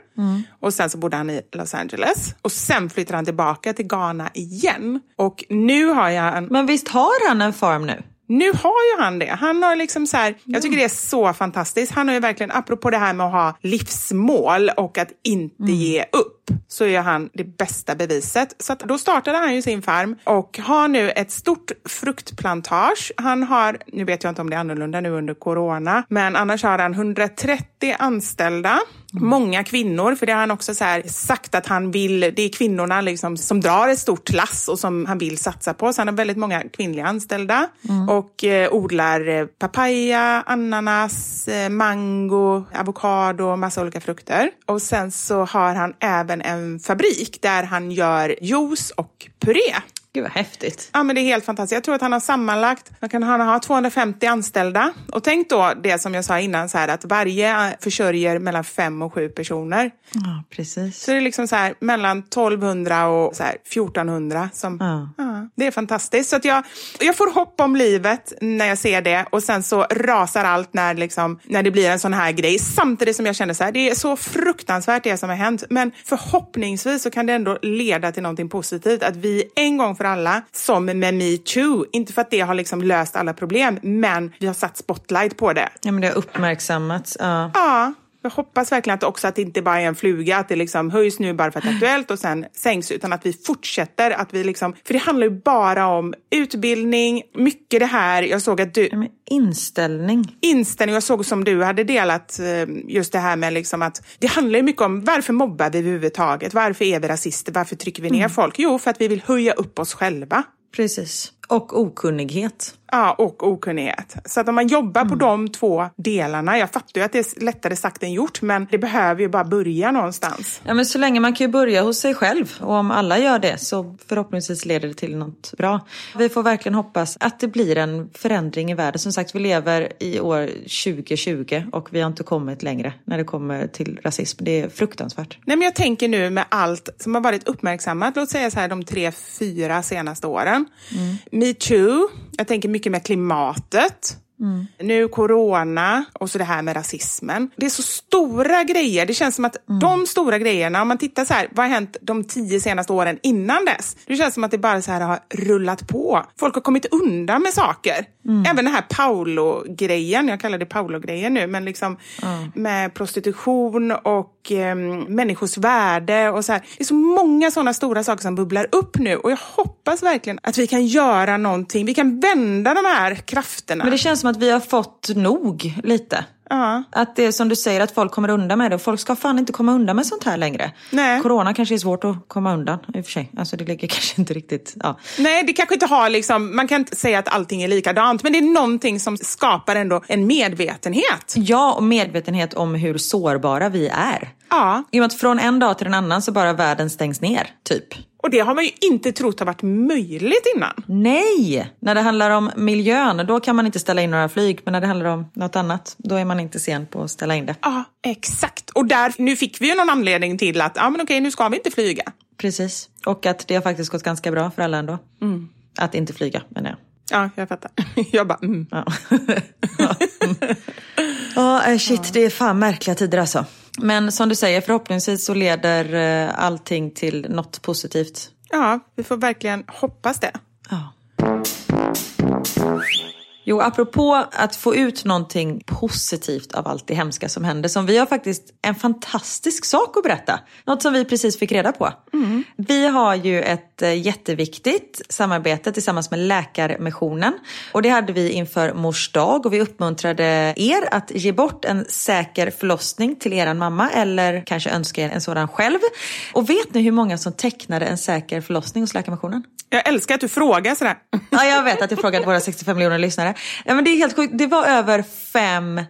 Och sen så bodde han i Los Angeles. Och sen flyttade han tillbaka till Ghana igen. Och nu har jag en Men visst har han en farm nu? Nu har ju han det. Han har liksom så här, jag tycker det är så fantastiskt. Han har ju verkligen, apropå det här med att ha livsmål och att inte ge upp, så är han det bästa beviset. Så att då startade han ju sin farm och har nu ett stort fruktplantage. Han har, nu vet jag inte om det är annorlunda nu under corona, men annars har han 130 anställda. Många kvinnor, för det har han också så sagt att han vill, det är kvinnorna liksom som drar ett stort lass och som han vill satsa på. Så han har väldigt många kvinnliga anställda och eh, odlar eh, papaya, ananas, eh, mango, avokado massa olika frukter. Och sen så har han även en fabrik där han gör juice och puré. Gud vad häftigt. Ja, men det är helt fantastiskt. Jag tror att han har sammanlagt, man kan han ha 250 anställda. Och tänk då det som jag sa innan, så här, att varje försörjer mellan fem och sju personer. Ja, precis. Så det är liksom så här, mellan 1200 och så här, 1400. Som, Ja. ja, det är fantastiskt. Så att jag, jag får hopp om livet när jag ser det och sen så rasar allt när, liksom, när det blir en sån här grej. Samtidigt som jag känner så här, det är så fruktansvärt det som har hänt. Men förhoppningsvis så kan det ändå leda till någonting positivt. Att vi en gång för alla, som med metoo, inte för att det har liksom löst alla problem, men vi har satt spotlight på det. Ja, men det har uppmärksammats. Ja. Ja, jag hoppas verkligen att också att det inte bara är en fluga, att det liksom höjs nu bara för att det är aktuellt och sen sänks, utan att vi fortsätter. Att vi liksom, för det handlar ju bara om utbildning, mycket det här, jag såg att du, Ja, inställning. inställning, jag såg som du hade delat eh, just det här med liksom att det handlar ju mycket om varför mobbar vi överhuvudtaget? Varför är vi rasister? Varför trycker vi ner folk? Jo, för att vi vill höja upp oss själva. Precis. Och okunnighet. Ja, och okunnighet. Så att om man jobbar på de två delarna, jag fattar ju att det är lättare sagt än gjort, men det behöver ju bara börja någonstans. Ja, men så länge man kan ju börja hos sig själv och om alla gör det så förhoppningsvis leder det till något bra. Vi får verkligen hoppas att det blir en förändring i världen. Som sagt, vi lever i år 2020 och vi har inte kommit längre när det kommer till rasism. Det är fruktansvärt. Nej, men jag tänker nu med allt som har varit uppmärksammat, låt säga så här de tre, fyra senaste åren. Metoo, jag tänker mycket med klimatet. Nu corona och så det här med rasismen. Det är så stora grejer. Det känns som att de stora grejerna, om man tittar så här, vad har hänt de tio senaste åren innan dess? Det känns som att det bara så här har rullat på. Folk har kommit undan med saker. Även den här Paolo-grejen, jag kallar det Paolo-grejen nu, men liksom med prostitution och eh, människors värde och så här. Det är så många sådana stora saker som bubblar upp nu och jag hoppas verkligen att vi kan göra någonting. Vi kan vända de här krafterna. Men det känns som att vi har fått nog lite. Ja. Att det är som du säger, att folk kommer undan med det. Folk ska fan inte komma undan med sånt här längre. Nej. Corona kanske är svårt att komma undan i och för sig. Alltså det ligger [laughs] kanske inte riktigt... Ja. Nej, det kanske inte har liksom, man kan inte säga att allting är likadant, men det är någonting som skapar ändå en medvetenhet. ja, och medvetenhet om hur sårbara vi är. Ja, I och med att från en dag till en annan så bara världen stängs ner, typ. Och det har man ju inte trott har varit möjligt innan. Nej! När det handlar om miljön, då kan man inte ställa in några flyg. Men när det handlar om något annat, då är man inte sen på att ställa in det. Ja, exakt. Och där, nu fick vi ju någon anledning till att, ja men okej, nu ska vi inte flyga. Precis. Och att det har faktiskt gått ganska bra för alla ändå. Att inte flyga, menar jag. Ja, jag fattar. [laughs] Jag bara, mm. Ja, [laughs] ja eh, shit, det är fan märkliga tider alltså. Men som du säger, förhoppningsvis så leder eh, allting till något positivt. Ja, vi får verkligen hoppas det. Ja. Jo, apropå att få ut någonting positivt av allt det hemska som händer. Som vi har faktiskt en fantastisk sak att berätta. Något som vi precis fick reda på. Vi har ju ett eh, jätteviktigt samarbete tillsammans med Läkarmissionen. Och det hade vi inför mors dag och vi uppmuntrade er att ge bort en säker förlossning till eran mamma eller kanske önska er en sådan själv. Och vet ni hur många som tecknade en säker förlossning hos Läkarmissionen? Jag älskar att du frågar sådär. Ja, jag vet att jag frågade våra 65 miljoner lyssnare. Ja, men det är helt sjukt. Det var över 5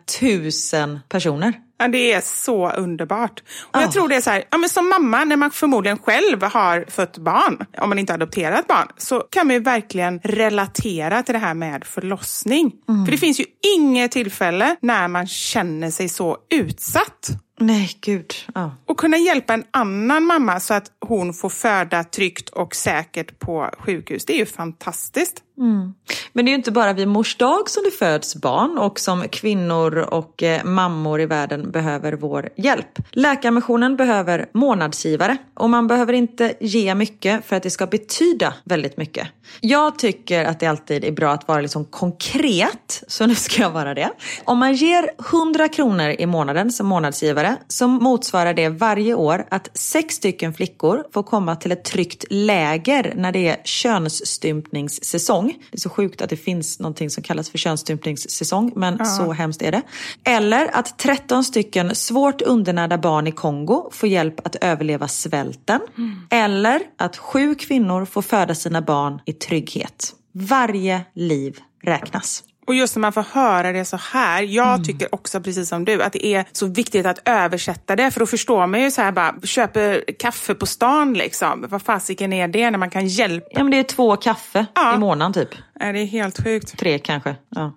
000 personer. Ja, det är så underbart. Och Ja. jag tror det är så här, ja, men som mamma, när man förmodligen själv har fött barn, om man inte har adopterat barn, så kan man ju verkligen relatera till det här med förlossning. Mm. För det finns ju inget tillfälle när man känner sig så utsatt. Nej, gud. Ja. Och kunna hjälpa en annan mamma så att hon får föda tryggt och säkert på sjukhus, det är ju fantastiskt. Mm. Men det är ju inte bara vid mors dag som det föds barn och som kvinnor och eh, mammor i världen behöver vår hjälp. Läkarmissionen behöver månadsgivare och man behöver inte ge mycket för att det ska betyda väldigt mycket. Jag tycker att det alltid är bra att vara liksom konkret, så nu ska jag vara det. Om man ger 100 kronor i månaden som månadsgivare så motsvarar det varje år att sex stycken flickor får komma till ett tryggt läger när det är könsstympningssäsong. Det är så sjukt att det finns någonting som kallas för könsstympningssäsong, men så hemskt är det. Eller att 13 stycken svårt undernärda barn i Kongo får hjälp att överleva svälten. Eller att sju kvinnor får föda sina barn i trygghet. Varje liv räknas. Och just när man får höra det så här, jag Mm. tycker också precis som du att det är så viktigt att översätta det för då förstår man ju så här bara, köper kaffe på stan liksom. Vad fasiken är det när man kan hjälpa? Ja men det är två kaffe Ja. i månaden typ. Är det är helt sjukt. Tre kanske. Ja.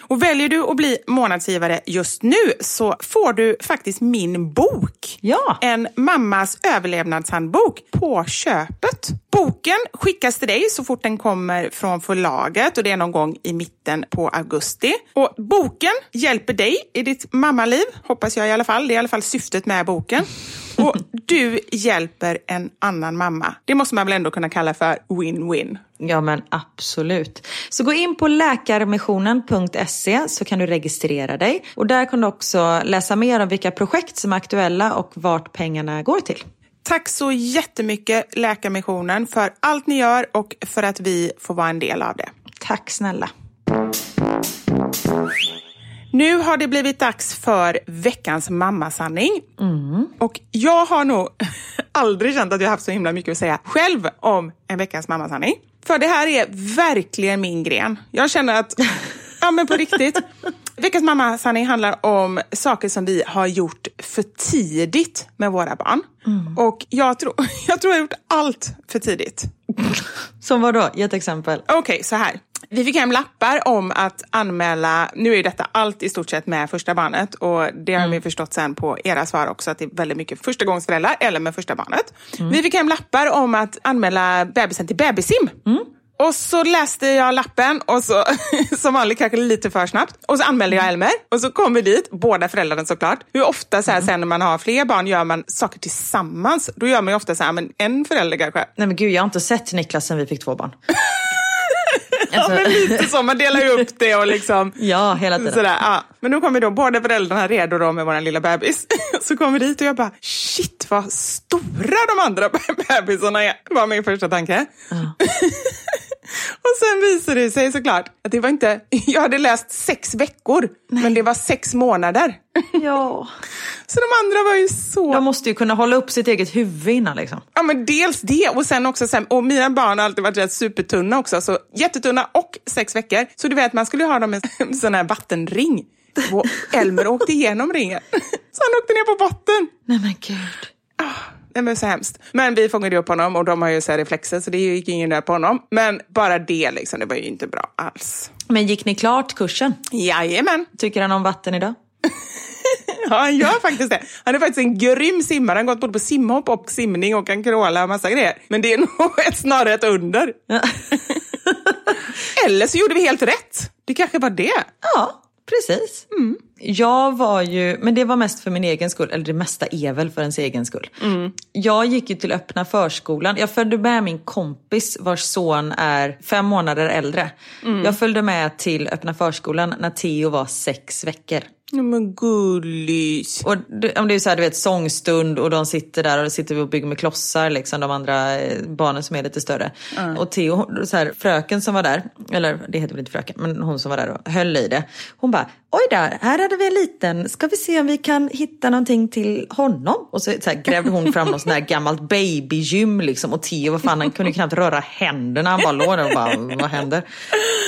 Och väljer du att bli månadsgivare just nu så får du faktiskt min bok. Ja. En mammas överlevnadshandbok på köpet. Boken skickas till dig så fort den kommer från förlaget och det är någon gång i mitten på augusti. Och boken hjälper dig i ditt mammaliv, hoppas jag i alla fall. Det är i alla fall syftet med boken. Och du hjälper en annan mamma. Det måste man väl ändå kunna kalla för win-win. Ja men absolut. Så gå in på läkarmissionen.se så kan du registrera dig. Och där kan du också läsa mer om vilka projekt som är aktuella och vart pengarna går till. Tack så jättemycket Läkarmissionen för allt ni gör och för att vi får vara en del av det. Tack snälla. Nu har det blivit dags för veckans mammasanning. Och jag har nog [laughs] aldrig känt att jag haft så himla mycket att säga själv om en veckans mammasanning. För det här är verkligen min gren. Jag känner att, [laughs] ja men på riktigt. Veckans mammasanning handlar om saker som vi har gjort för tidigt med våra barn. Och jag tror, [laughs] jag tror jag har gjort allt för tidigt. Som vad då? Ge ett exempel. Okej, så här. Vi fick hem lappar om att anmäla, nu är detta allt i stort sett med första barnet och det har vi förstått sen på era svar också att det är väldigt mycket förstagångsföräldrar eller med första barnet. Vi fick hem lappar om att anmäla bebisen till bebisim. Och så läste jag lappen och så, [laughs] som vanligt kanske lite för snabbt. Och så anmälde jag Elmer och så kom vi dit, båda föräldrarna såklart. Hur ofta så här, sen när man har fler barn gör man saker tillsammans? Då gör man ju ofta så här, men en förälder kanske. Nej men gud jag har inte sett Niklas sen vi fick två barn. [laughs] Ja, men lite så, man delar ju upp det och liksom [laughs] Ja, hela tiden. Sådär, ja. Men nu kommer då båda föräldrarna redo då med vår lilla bebis. [laughs] Så kommer vi dit och jag bara, shit vad stora de andra [laughs] bebisarna är. var min första tanke. Och sen visade det sig såklart att det var inte, [laughs] jag hade läst sex veckor, men det var sex månader. [laughs] Ja. Så de andra var ju så... Jag måste ju kunna hålla upp sitt eget huvud innan liksom. Ja men dels det och sen också, sen, och mina barn har alltid varit rätt supertunna också, så jättetunna och sex veckor. Så du vet, man skulle ha dem i [laughs] en sån här vattenring. Och Elmer åkte igenom ringen. Så han åkte ner på botten. Nej men gud. Det var så hemskt. Men vi fångade upp honom och de har ju så här reflexer så det gick ingen där på honom. Men bara det liksom, det var ju inte bra alls. Men gick ni klart kursen? Jajamän. Tycker han om vatten idag? [laughs] Ja, han gör faktiskt det. Han är faktiskt en grym simmare. Han har gått både på simhopp och simning och kan kråla och massa grejer. Men det är [laughs] nog ett, snarare ett under. Eller så gjorde vi helt rätt. Det kanske var det. Ja, precis. Jag var ju, men det var mest för min egen skull, eller det mesta är väl för ens egen skull. Jag gick ju till öppna förskolan. Jag följde med min kompis vars son är fem månader äldre. Jag följde med till öppna förskolan när Theo var sex veckor. Ja, men gullis. Och det, om det är så här, du vet, sångstund och de sitter där och sitter och bygger med klossar, liksom, de andra eh, barnen som är lite större. Och Theo, så här, fröken som var där, eller det heter väl inte fröken, men hon som var där och höll i det. Hon bara, oj där, här hade vi en liten, ska vi se om vi kan hitta någonting till honom? Och så, så här, grävde hon fram något sånt här gammalt babygym liksom. Och Theo, vad fan, han kunde knappt röra händerna, han bara låg där och bara, vad händer?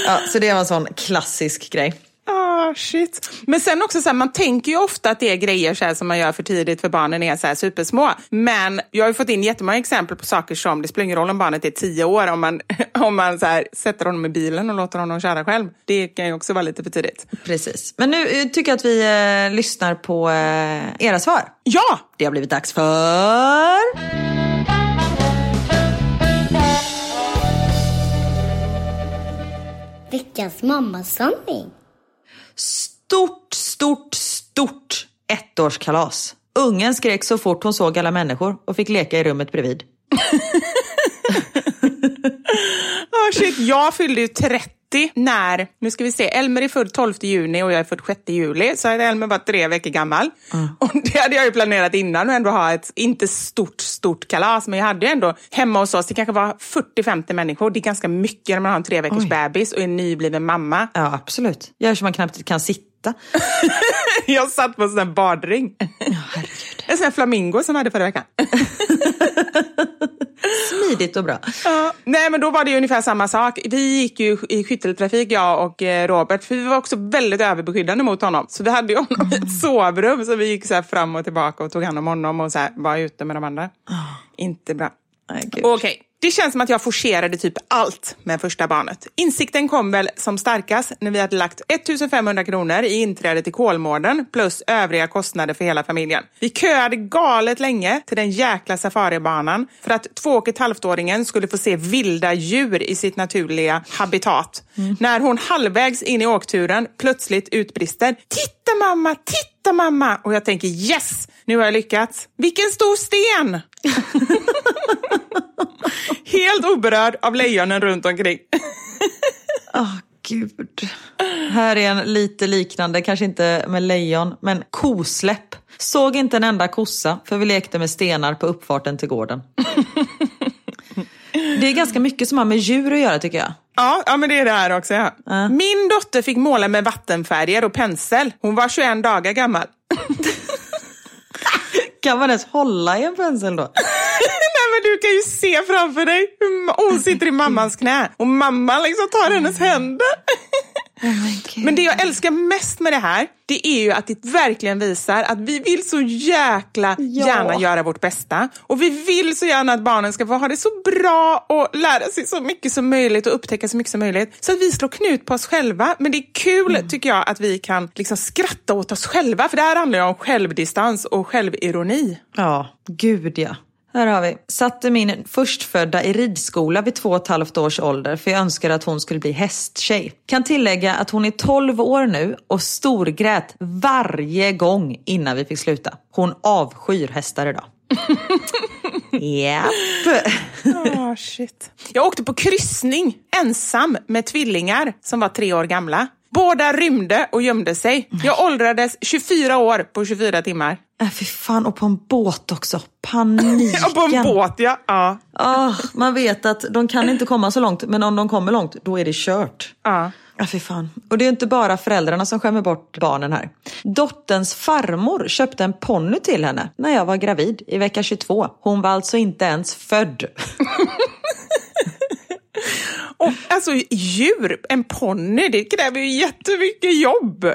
Ja, så det var en sån klassisk grej. Ah, shit. Men sen också så här, man tänker ju ofta att det är grejer så här, som man gör för tidigt för barnen är så här supersmå. Men jag har ju fått in jättemånga exempel på saker som, det spelar ingen roll om barnet är tio år, om man, [laughs] om man så här, sätter honom i bilen och låter honom köra själv. Det kan ju också vara lite för tidigt. Precis. Men nu eh, tycker jag att vi eh, lyssnar på eh, era svar. Ja! Det har blivit dags för... Veckans mammasanning. Stort, stort, stort ettårskalas. Ungen skrek så fort hon såg alla människor och fick leka i rummet bredvid. oh [laughs] shit. Jag fyllde ju 30 när, nu ska vi se, Elmer är född 12 juni och jag är född 6 juli. Så hade Elmer varit tre veckor gammal. Och det hade jag ju planerat innan och ändå ha ett, inte stort, stort kalas, men jag hade ju ändå hemma hos oss, det kanske var 40-50 människor. Det är ganska mycket när man har en tre veckors Oj. bebis och är nybliven mamma. Ja, absolut. Gör så man knappt kan sitta. [laughs] Jag satt på en sån här badring. herregud. En sån här flamingo som jag hade förra veckan. [laughs] Smidigt och bra. Ja, nej men då var det ju ungefär samma sak. Vi gick ju i skytteltrafik jag och eh, Robert för vi var också väldigt överbeskyddande mot honom. Så vi hade ju honom i ett sovrum så vi gick så här fram och tillbaka och tog hand om honom och så här, var ute med de andra. Inte bra. Nej, gud. Det känns som att jag forcerade typ allt med första barnet. Insikten kom väl som starkast när vi hade lagt 1500 kronor i inträde till Kolmården plus övriga kostnader för hela familjen. Vi köade galet länge till den jäkla safaribanan för att två och ett halvt-åringen skulle få se vilda djur i sitt naturliga habitat. När hon halvvägs in i åkturen plötsligt utbrister “Titta mamma, titta mamma!” och jag tänker yes, nu har jag lyckats. Vilken stor sten! [laughs] Helt oberörd av lejonen runt omkring. [laughs] Åh, gud. Här är en lite liknande, kanske inte med lejon, men kosläpp. Såg inte en enda kossa, för vi lekte med stenar på uppfarten till gården. [laughs] Det är ganska mycket som har med djur att göra tycker jag. Ja, ja men det är det här också. Ja. Ja. Min dotter fick måla med vattenfärger och pensel. Hon var 21 dagar gammal. [laughs] Kan man ens hålla i en pensel då? [laughs] Nej, men du kan ju se framför dig hur hon sitter i mammans knä och mamman liksom tar hennes händer. [laughs] Men det jag älskar mest med det här, det är ju att det verkligen visar att vi vill så jäkla Ja. gärna göra vårt bästa. Och vi vill så gärna att barnen ska få ha det så bra och lära sig så mycket som möjligt och upptäcka så mycket som möjligt. Så att vi slår knut på oss själva. Men det är kul tycker jag att vi kan liksom skratta åt oss själva. För det här handlar ju om självdistans och självironi. Ja, gud ja. Här har vi. Satte min förstfödda i ridskola vid två och ett halvt års ålder för jag önskade att hon skulle bli hästtjej. Kan tillägga att hon är 12 år nu och storgrät varje gång innan vi fick sluta. Hon avskyr hästar idag. [laughs] Japp. Oh, shit. Jag åkte på kryssning ensam med tvillingar som var tre år gamla. Båda rymde och gömde sig. Jag åldrades 24 år på 24 timmar. Äh, fy fan, och på en båt också. Paniken. [laughs] Ja, på en båt, ja. ja. Ah, man vet att de kan inte komma så långt, men om de kommer långt, då är det kört. ja. Ja, fy fan. Och det är inte bara föräldrarna som skämmer bort barnen här. Dotterns farmor köpte en ponny till henne när jag var gravid i vecka 22. Hon var alltså inte ens född. [laughs] Och, alltså djur, en ponny, det kräver ju jättemycket jobb.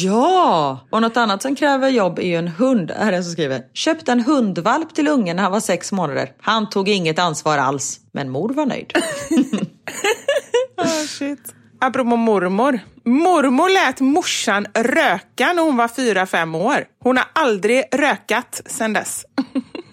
Ja! Och något annat som kräver jobb är ju en hund. Här är en som skriver. Köpte en hundvalp till ungen när han var sex månader. Han tog inget ansvar alls. Men mor var nöjd. Oh, [laughs] shit. Apropå mormor. Mormor lät morsan röka när hon var fyra fem år. Hon har aldrig rökat sedan dess.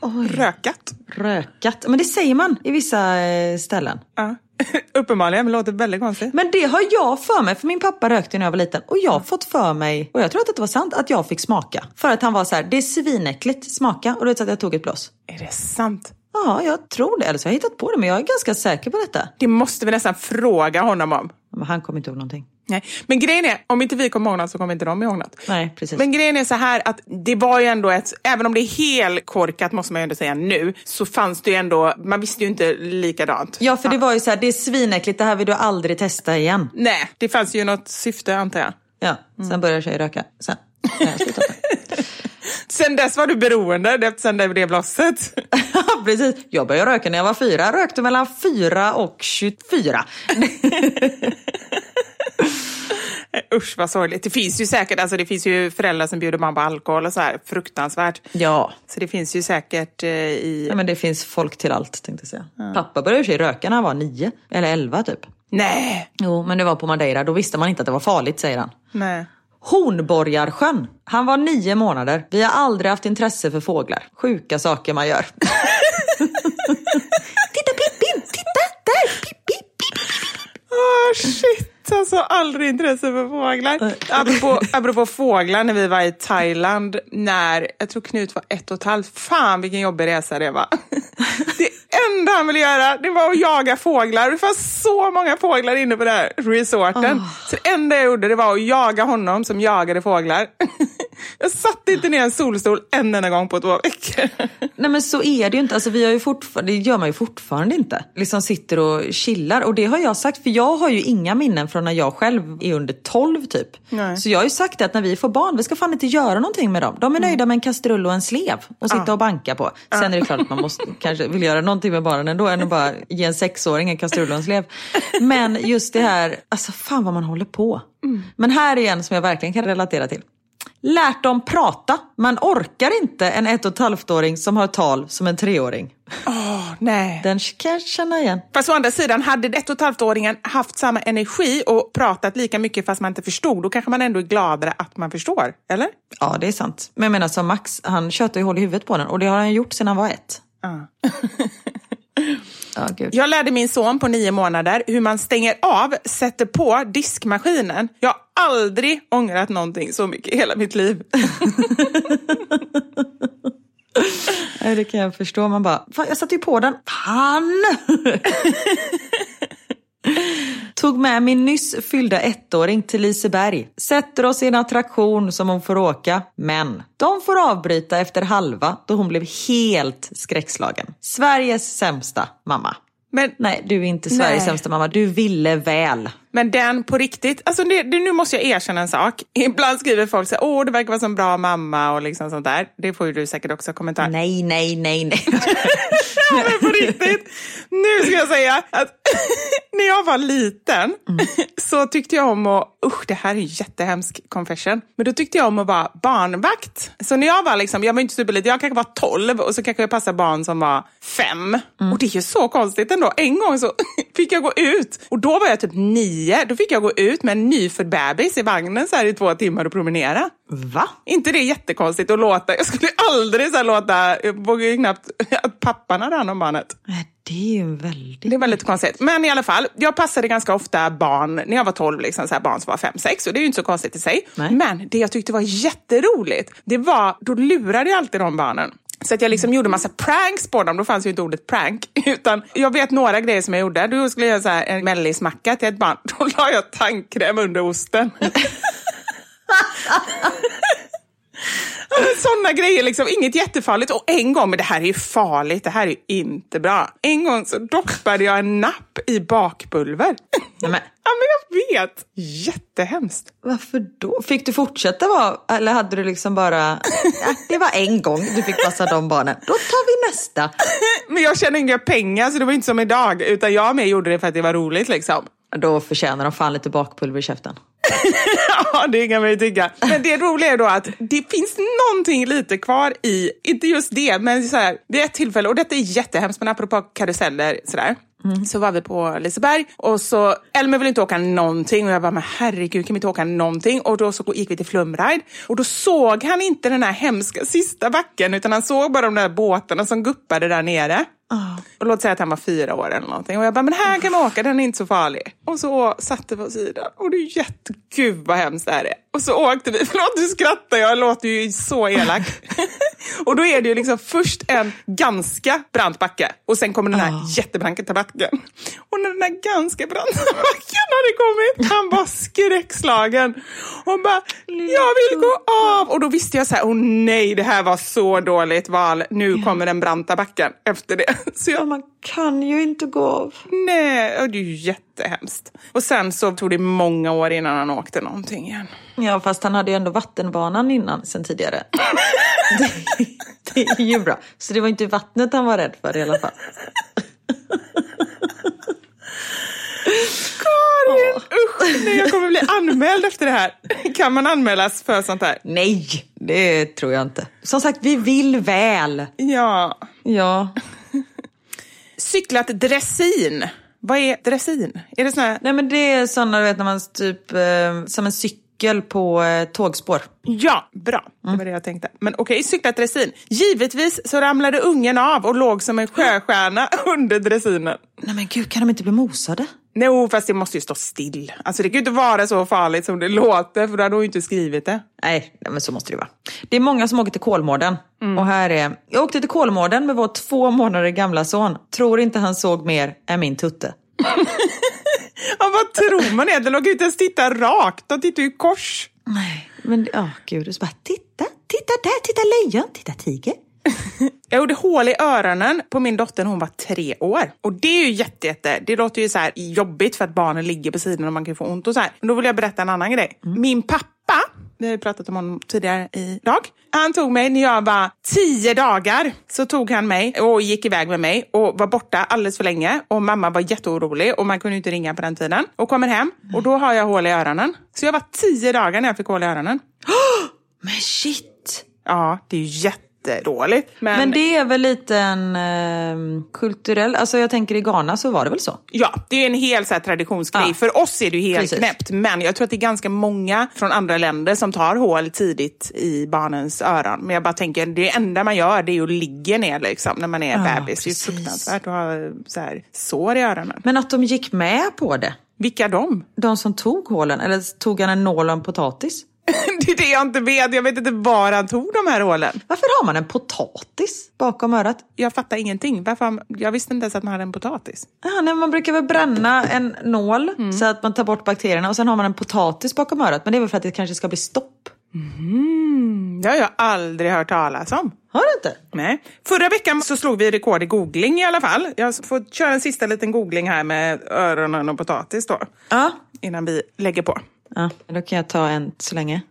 [laughs] Rökat? Rökat. Men det säger man i vissa eh, ställen. Ja. [laughs] Uppenbarligen, men låter väldigt konstigt. Men det har jag för mig, för min pappa rökte när jag var liten. Och jag har fått för mig, och jag tror att det var sant, att jag fick smaka. För att han var så här, det är svinäckligt, smaka. Och då så att jag tog ett blås. Är det sant? Ja, jag tror det. Eller så har jag hittat på det, men jag är ganska säker på detta. Det måste vi nästan fråga honom om. Men han kommer inte ihåg någonting. Nej. Men grejen är, om inte vi kommer ihåg något så kommer inte de ihåg något. Nej, precis. Men grejen är så här att det var ju ändå ett, även om det är helt korkat måste man ju ändå säga nu, så fanns det ju ändå, man visste ju inte likadant. Ja, för det var ju så här, det är svinäckligt, det här vill du aldrig testa igen. Nej, det fanns ju något syfte antar jag. Ja, sen började tjejer röka. Sen. [laughs] Sen dess var du beroende, efter det blev blåset. [laughs] Ja, precis. Jag började röka när jag var fyra. Rökte mellan fyra och 24. [laughs] [laughs] Usch vad sorgligt. Det finns ju säkert, alltså det finns ju föräldrar som bjuder barn på alkohol och så här, fruktansvärt. Ja. Så det finns ju säkert eh, i... Nej, men det finns folk till allt tänkte jag säga. Pappa började i sig röka när han var nio, eller elva typ. Nej! Jo, men det var på Madeira. Då visste man inte att det var farligt, säger han. Nej. Hornborgarsjön. Han var nio månader. Vi har aldrig haft intresse för fåglar. Sjuka saker man gör. [laughs] Titta Pippin! Titta! Där! Pip, pip, pip. Åh shit, alltså aldrig intresse för fåglar. Apropå, apropå fåglar, när vi var i Thailand när, jag tror Knut var ett och ett halvt. Fan vilken jobbig resa det var. [laughs] Det enda han ville göra, det var att jaga fåglar. Det fanns så många fåglar inne på den här resorten. Så det enda jag gjorde, det var att jaga honom som jagade fåglar. [laughs] Jag satt inte ner i en solstol en enda gång på två veckor. Nej men så är det ju inte. Alltså, vi har ju fortfarande, det gör man ju fortfarande inte. Liksom sitter och chillar. Och det har jag sagt, för jag har ju inga minnen från när jag själv är under 12 typ. Nej. Så jag har ju sagt att när vi får barn, vi ska fan inte göra någonting med dem. De är nöjda med en kastrull och en slev och sitta och banka på. Sen är det klart att man måste, kanske vill göra någonting med barnen ändå än att bara ge en sexåring en kastrull och en slev. Men just det här, alltså fan vad man håller på. Men här är en som jag verkligen kan relatera till. Lärt dem prata. Man orkar inte en ett och ett halvt-åring som har tal som en treåring. Åh, nej. Den kan jag känna igen. Fast å andra sidan, hade ett och ett halvt-åringen haft samma energi och pratat lika mycket fast man inte förstod, då kanske man ändå är gladare att man förstår. Eller? Ja, det är sant. Men jag menar som Max, han tjötar ju hål i huvudet på den och det har han gjort sedan han var ett. Ja. [laughs] Gud. Jag lärde min son på nio månader hur man stänger av, sätter på diskmaskinen. Jag har aldrig ångrat någonting så mycket i hela mitt liv. [laughs] Nej, det kan jag förstå. Man bara, jag satte ju på den. Fan! [laughs] Tog med min nyss fyllda ettåring till Liseberg. Sätter oss i en attraktion som hon får åka. Men de får avbryta efter halva då hon blev helt skräckslagen. Sveriges sämsta mamma. Men, Nej, du är inte Sveriges Nej. sämsta mamma. Du ville väl. Men den på riktigt, alltså det, det, nu måste jag erkänna en sak. [laughs] Ibland skriver folk så här, åh det verkar vara en bra mamma och liksom sånt där. Det får ju du säkert också kommentarer. Nej, nej, nej, nej. [laughs] Ja, men på riktigt. Nu ska jag säga att [laughs] när jag var liten så tyckte jag om att, usch det här är en jättehemsk confession, men då tyckte jag om att vara barnvakt. Så när jag var liksom, jag var inte superliten, jag kanske var 12 och så kanske jag passade barn som var fem. Och det är ju så konstigt ändå. En gång så fick jag gå ut och då var jag typ nio, då fick jag gå ut med en nyfödd bebis i vagnen så i två timmar och promenera. Va? inte det jättekonstigt att låta, jag skulle aldrig så låta, jag vågar ju knappt att pappan hade hand om barnet. Det är väldigt... Det var lite konstigt. Men i alla fall, jag passade ganska ofta barn, när jag var 12, liksom, så här, barn som var 5-6, och det är ju inte så konstigt i sig. Nej. Men det jag tyckte var jätteroligt, det var, då lurade jag alltid de barnen. Så att jag liksom gjorde massa pranks på dem, då fanns ju inte ordet prank. [laughs] Utan jag vet några grejer som jag gjorde. Då skulle jag göra så här, en mellismacka till ett barn, [laughs] då la jag tandkräm under osten. [laughs] [laughs] Sådana grejer, liksom, inget jättefarligt. Och en gång, men det här är ju farligt, det här är ju inte bra. En gång så doppade jag en napp i bakpulver. Nej, men, [laughs] Ja, men jag vet. Jättehemskt. varför då? Fick du fortsätta vara, eller hade du liksom bara... [laughs] Ja, det var en gång du fick passa de barnen. Då tar vi nästa. Men jag tjänade inga pengar, så det var inte som idag. Utan jag med gjorde det för att det var roligt. liksom. Då förtjänar de fan lite bakpulver i käften. [laughs] Ja, det kan man ju tycka. Men det roliga är då att det finns någonting lite kvar i, inte just det, men så här, vid ett tillfälle, och detta är jättehemskt, men apropå karuseller sådär. Så var vi på Liseberg och så, Elmer ville inte åka någonting och jag bara, men herregud kan vi inte åka någonting? Och då så gick vi till Flumride och då såg han inte den här hemska sista backen utan han såg bara de där båtarna som guppade där nere. Ah. Och låt säga att han var fyra år eller någonting. Och jag bara, men här kan man åka, den är inte så farlig. Och så satte vi oss i den. Och det är jätte... Gud vad hemskt det här är. Och så åkte vi, [laughs] förlåt nu skrattar jag, jag låter ju så elak. [laughs] och då är det ju liksom först en ganska brant backe och sen kommer den här jättebranta backen. Och när den här ganska branta [laughs] backen hade kommit, han var skräckslagen. Och bara, jag vill gå av. Och då visste jag så här, åh nej, det här var så dåligt val. Nu kommer den branta backen efter det. Så jag, Man kan ju inte gå av. nej, och det är ju jättehemskt. Och sen så tog det många år innan han åkte någonting igen. Ja, fast han hade ju ändå vattenbanan innan sen tidigare. [laughs] det, det är ju bra. Så det var inte vattnet han var rädd för i alla fall. Karin, usch, nej, jag kommer bli anmäld efter det här. Kan man anmälas för sånt här? Nej, det tror jag inte. Som sagt, vi vill väl. Ja. Ja. Cyklat dressin. Vad är dressin? Är det sån här... Nej men det är sådana, du vet när man typ, eh, som en cykel på eh, tågspår. Ja, bra. Det var det jag tänkte. Men okej, cyklat dressin. Givetvis så ramlade ungen av och låg som en sjöstjärna [laughs] under dressinen. Nej men gud, kan de inte bli mosade? Nej, fast det måste ju stå still. Alltså det kan ju inte vara så farligt som det låter, för då hade hon ju inte skrivit det. Nej, men så måste det ju vara. Det är många som åker till Kolmården. Och här är, jag åkte till Kolmården med vår två månader gamla son. Tror inte han såg mer än min tutte. [laughs] Ja, vad tror man egentligen? De kan ju inte ens titta rakt, de tittar ju kors. Nej, men ja, gud. Och så bara, titta, titta där, titta lejon, titta tiger. Jag gjorde hål i öronen på min dotter när hon var tre år. Och det är ju jätte, jätte det låter ju så här jobbigt för att barnen ligger på sidan och man kan få ont och så här. Men då vill jag berätta en annan grej. Min pappa, vi har ju pratat om honom tidigare idag. Han tog mig när jag var tio dagar. Så tog han mig och gick iväg med mig och var borta alldeles för länge. Och mamma var jätteorolig och man kunde inte ringa på den tiden. Och kommer hem och då har jag hål i öronen. Så jag var tio dagar när jag fick hål i öronen. [gasps] Men shit. Ja, det är ju jättedåligt. Men, Men det är väl lite en eh, kulturell, alltså jag tänker i Ghana så var det väl så? Ja, det är en hel så här, traditionsgrej. Ja. För oss är det ju helt Precis. knäppt. Men jag tror att det är ganska många från andra länder som tar hål tidigt i barnens öron. Men jag bara tänker, det enda man gör det är att ligga ner liksom, när man är Ja, bebis. Det är precis. ju fruktansvärt att ha så här, sår i öronen. Men att de gick med på det. Vilka de? De som tog hålen, eller tog han en nål och en potatis? [laughs] det är det jag inte vet. Jag vet inte var han tog de här hålen. Varför har man en potatis bakom örat? Jag fattar ingenting. Varför, jag visste inte ens att man hade en potatis. Ja, nej, man brukar väl bränna en nål Mm. så att man tar bort bakterierna och sen har man en potatis bakom örat. Men det är väl för att det kanske ska bli stopp. Det har jag aldrig hört talas om. Har du inte? Nej. Förra veckan så slog vi rekord i googling i alla fall. Jag får köra en sista liten googling här med öronen och potatis då. Ja. Innan vi lägger på. Ja, då kan jag ta en så länge.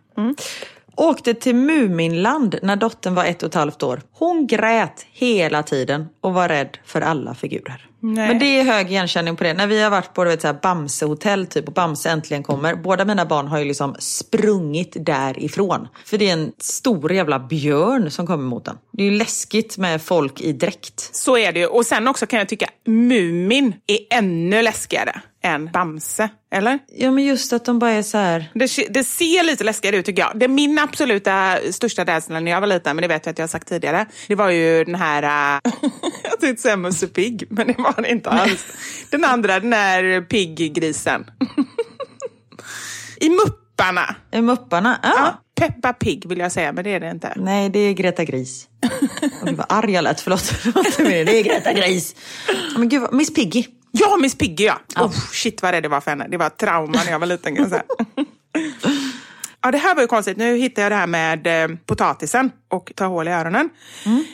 Åkte till Muminland när dottern var ett och ett halvt år. Hon grät hela tiden och var rädd för alla figurer. Nej. Men det är hög igenkänning på det. När vi har varit på vet, så här, Bamsehotell typ och Bamse äntligen kommer. Båda mina barn har ju liksom sprungit därifrån. För det är en stor jävla björn som kommer mot den. Det är ju läskigt med folk i dräkt. Så är det ju. Och sen också kan jag tycka Mumin är ännu läskigare än Bamse. Eller? Ja men just att de bara är så här. Det, det ser lite läskigare ut tycker jag. Det är min absoluta största rädsla när jag var liten, men det vet jag att jag har sagt tidigare. Det var ju den här, äh, [laughs] jag tänkte säga Musse Pigg, men det var det inte alls. Den andra, den där piggrisen. [laughs] I Mupparna. Är Mupparna? Ja. Ja, Peppa Pig vill jag säga, men det är det inte. Nej, det är Greta Gris. Gud vad arg jag lät, [laughs] förlåt. det är Greta Gris. Men gud, Miss Piggy. Ja, Miss Piggy ja. Oh, shit vad rädd det var för henne. Det var ett trauma när jag var liten kan jag säga. Ja, det här var ju konstigt. Nu hittar jag det här med eh, potatisen och ta hål i öronen.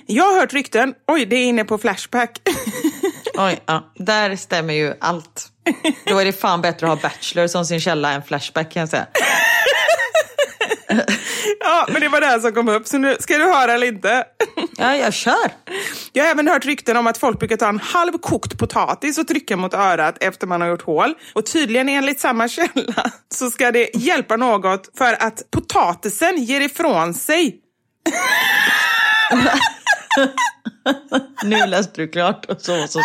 Jag har hört rykten. Oj, det är inne på Flashback. [laughs] Oj, ja. Där stämmer ju allt. Då är det fan bättre att ha Bachelor som sin källa än Flashback kan jag säga. [laughs] ja, men det var det här som kom upp. Så nu ska du höra eller inte. [laughs] Ja, jag kör. Jag har även hört rykten om att folk brukar ta en halv kokt potatis och trycka mot örat efter man har gjort hål. Och tydligen enligt samma [laughs] källa så ska det hjälpa något för att potatisen ger ifrån sig [laughs] Nu läste du klart och så. så. [laughs]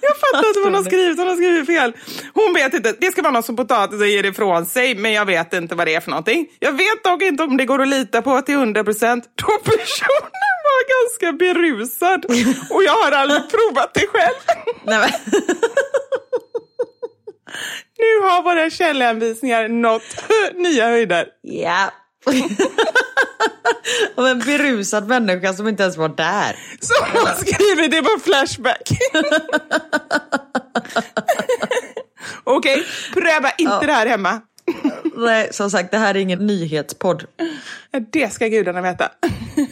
Jag fattar inte vad hon har skrivit, hon har skrivit fel. Hon vet inte, det ska vara något som potatisen ger ifrån sig, men jag vet inte vad det är för någonting. Jag vet dock inte om det går att lita på till 100 procent [laughs] då personen var ganska berusad och jag har aldrig provat det själv. Nej. Nu har våra källhänvisningar nått nya höjder. Ja. [laughs] Av en berusad människa som inte ens var där. Så hon skriver det på Flashback. [laughs] Okej, pröva inte det här hemma. Nej, som sagt, det här är ingen nyhetspodd. Det ska gudarna veta.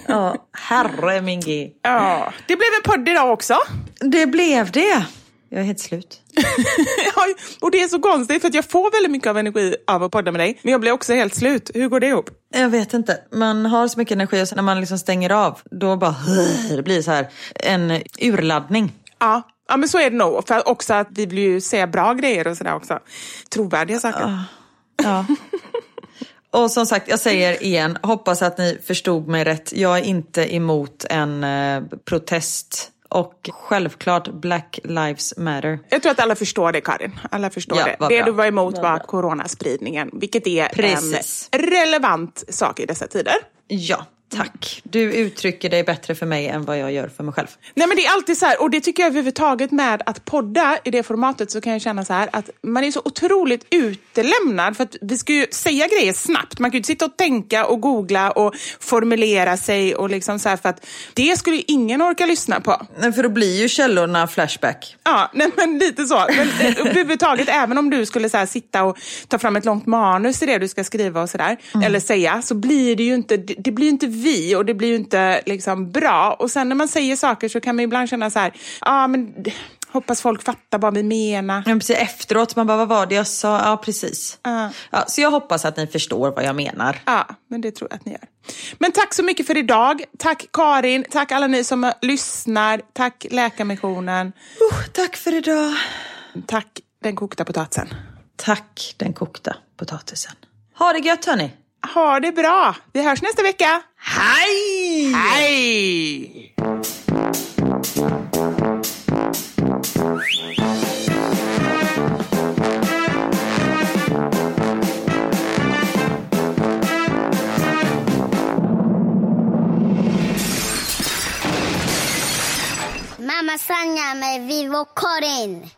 Ja, herre min G. Ja, det blev en podd idag också. Det blev det. Jag är helt slut. [laughs] Och det är så konstigt för att jag får väldigt mycket av energi av att podda med dig. Men jag blir också helt slut. Hur går det ihop? Jag vet inte. Man har så mycket energi och sen när man liksom stänger av, då bara [sighs] det blir så här en urladdning. Ja, ja men så är det nog. För också att vi vill ju säga bra grejer och sådär också. Trovärdiga saker. Ja. Och som sagt, jag säger igen, hoppas att ni förstod mig rätt. Jag är inte emot en eh, protest. Och självklart Black Lives Matter. Jag tror att alla förstår det Karin. Alla förstår Ja, det. Det bra. du var emot var bra. coronaspridningen. Vilket är Precis. en relevant sak i dessa tider. Ja, Tack. Du uttrycker dig bättre för mig än vad jag gör för mig själv. Nej men det är alltid så här, och det tycker jag överhuvudtaget med att podda i det formatet så kan jag känna så här att man är så otroligt utelämnad för att vi ska ju säga grejer snabbt. Man kan ju inte sitta och tänka och googla och formulera sig och liksom så här för att det skulle ju ingen orka lyssna på. Nej, för då blir ju källorna Flashback. Ja, nej, men lite så. Men eh, överhuvudtaget, även om du skulle så här, sitta och ta fram ett långt manus i det du ska skriva och sådär, mm. eller säga, så blir det ju inte, det, det blir inte vi och det blir ju inte liksom bra. Och sen när man säger saker så kan man ibland känna så här, ja ah, men hoppas folk fattar vad vi menar. Ja, precis, efteråt, man bara, vad var det jag sa? Ja, precis. Uh. Ja, så jag hoppas att ni förstår vad jag menar. Ja, men det tror jag att ni gör. Men tack så mycket för idag. Tack Karin, tack alla ni som lyssnar, tack Läkarmissionen. Uh, tack för idag. Tack den kokta potatisen. Tack den kokta potatisen. Ha det gött hörni. Ha det bra. Vi hörs nästa vecka. Hej! Hej! Mamma Sanja med Vivo Karin.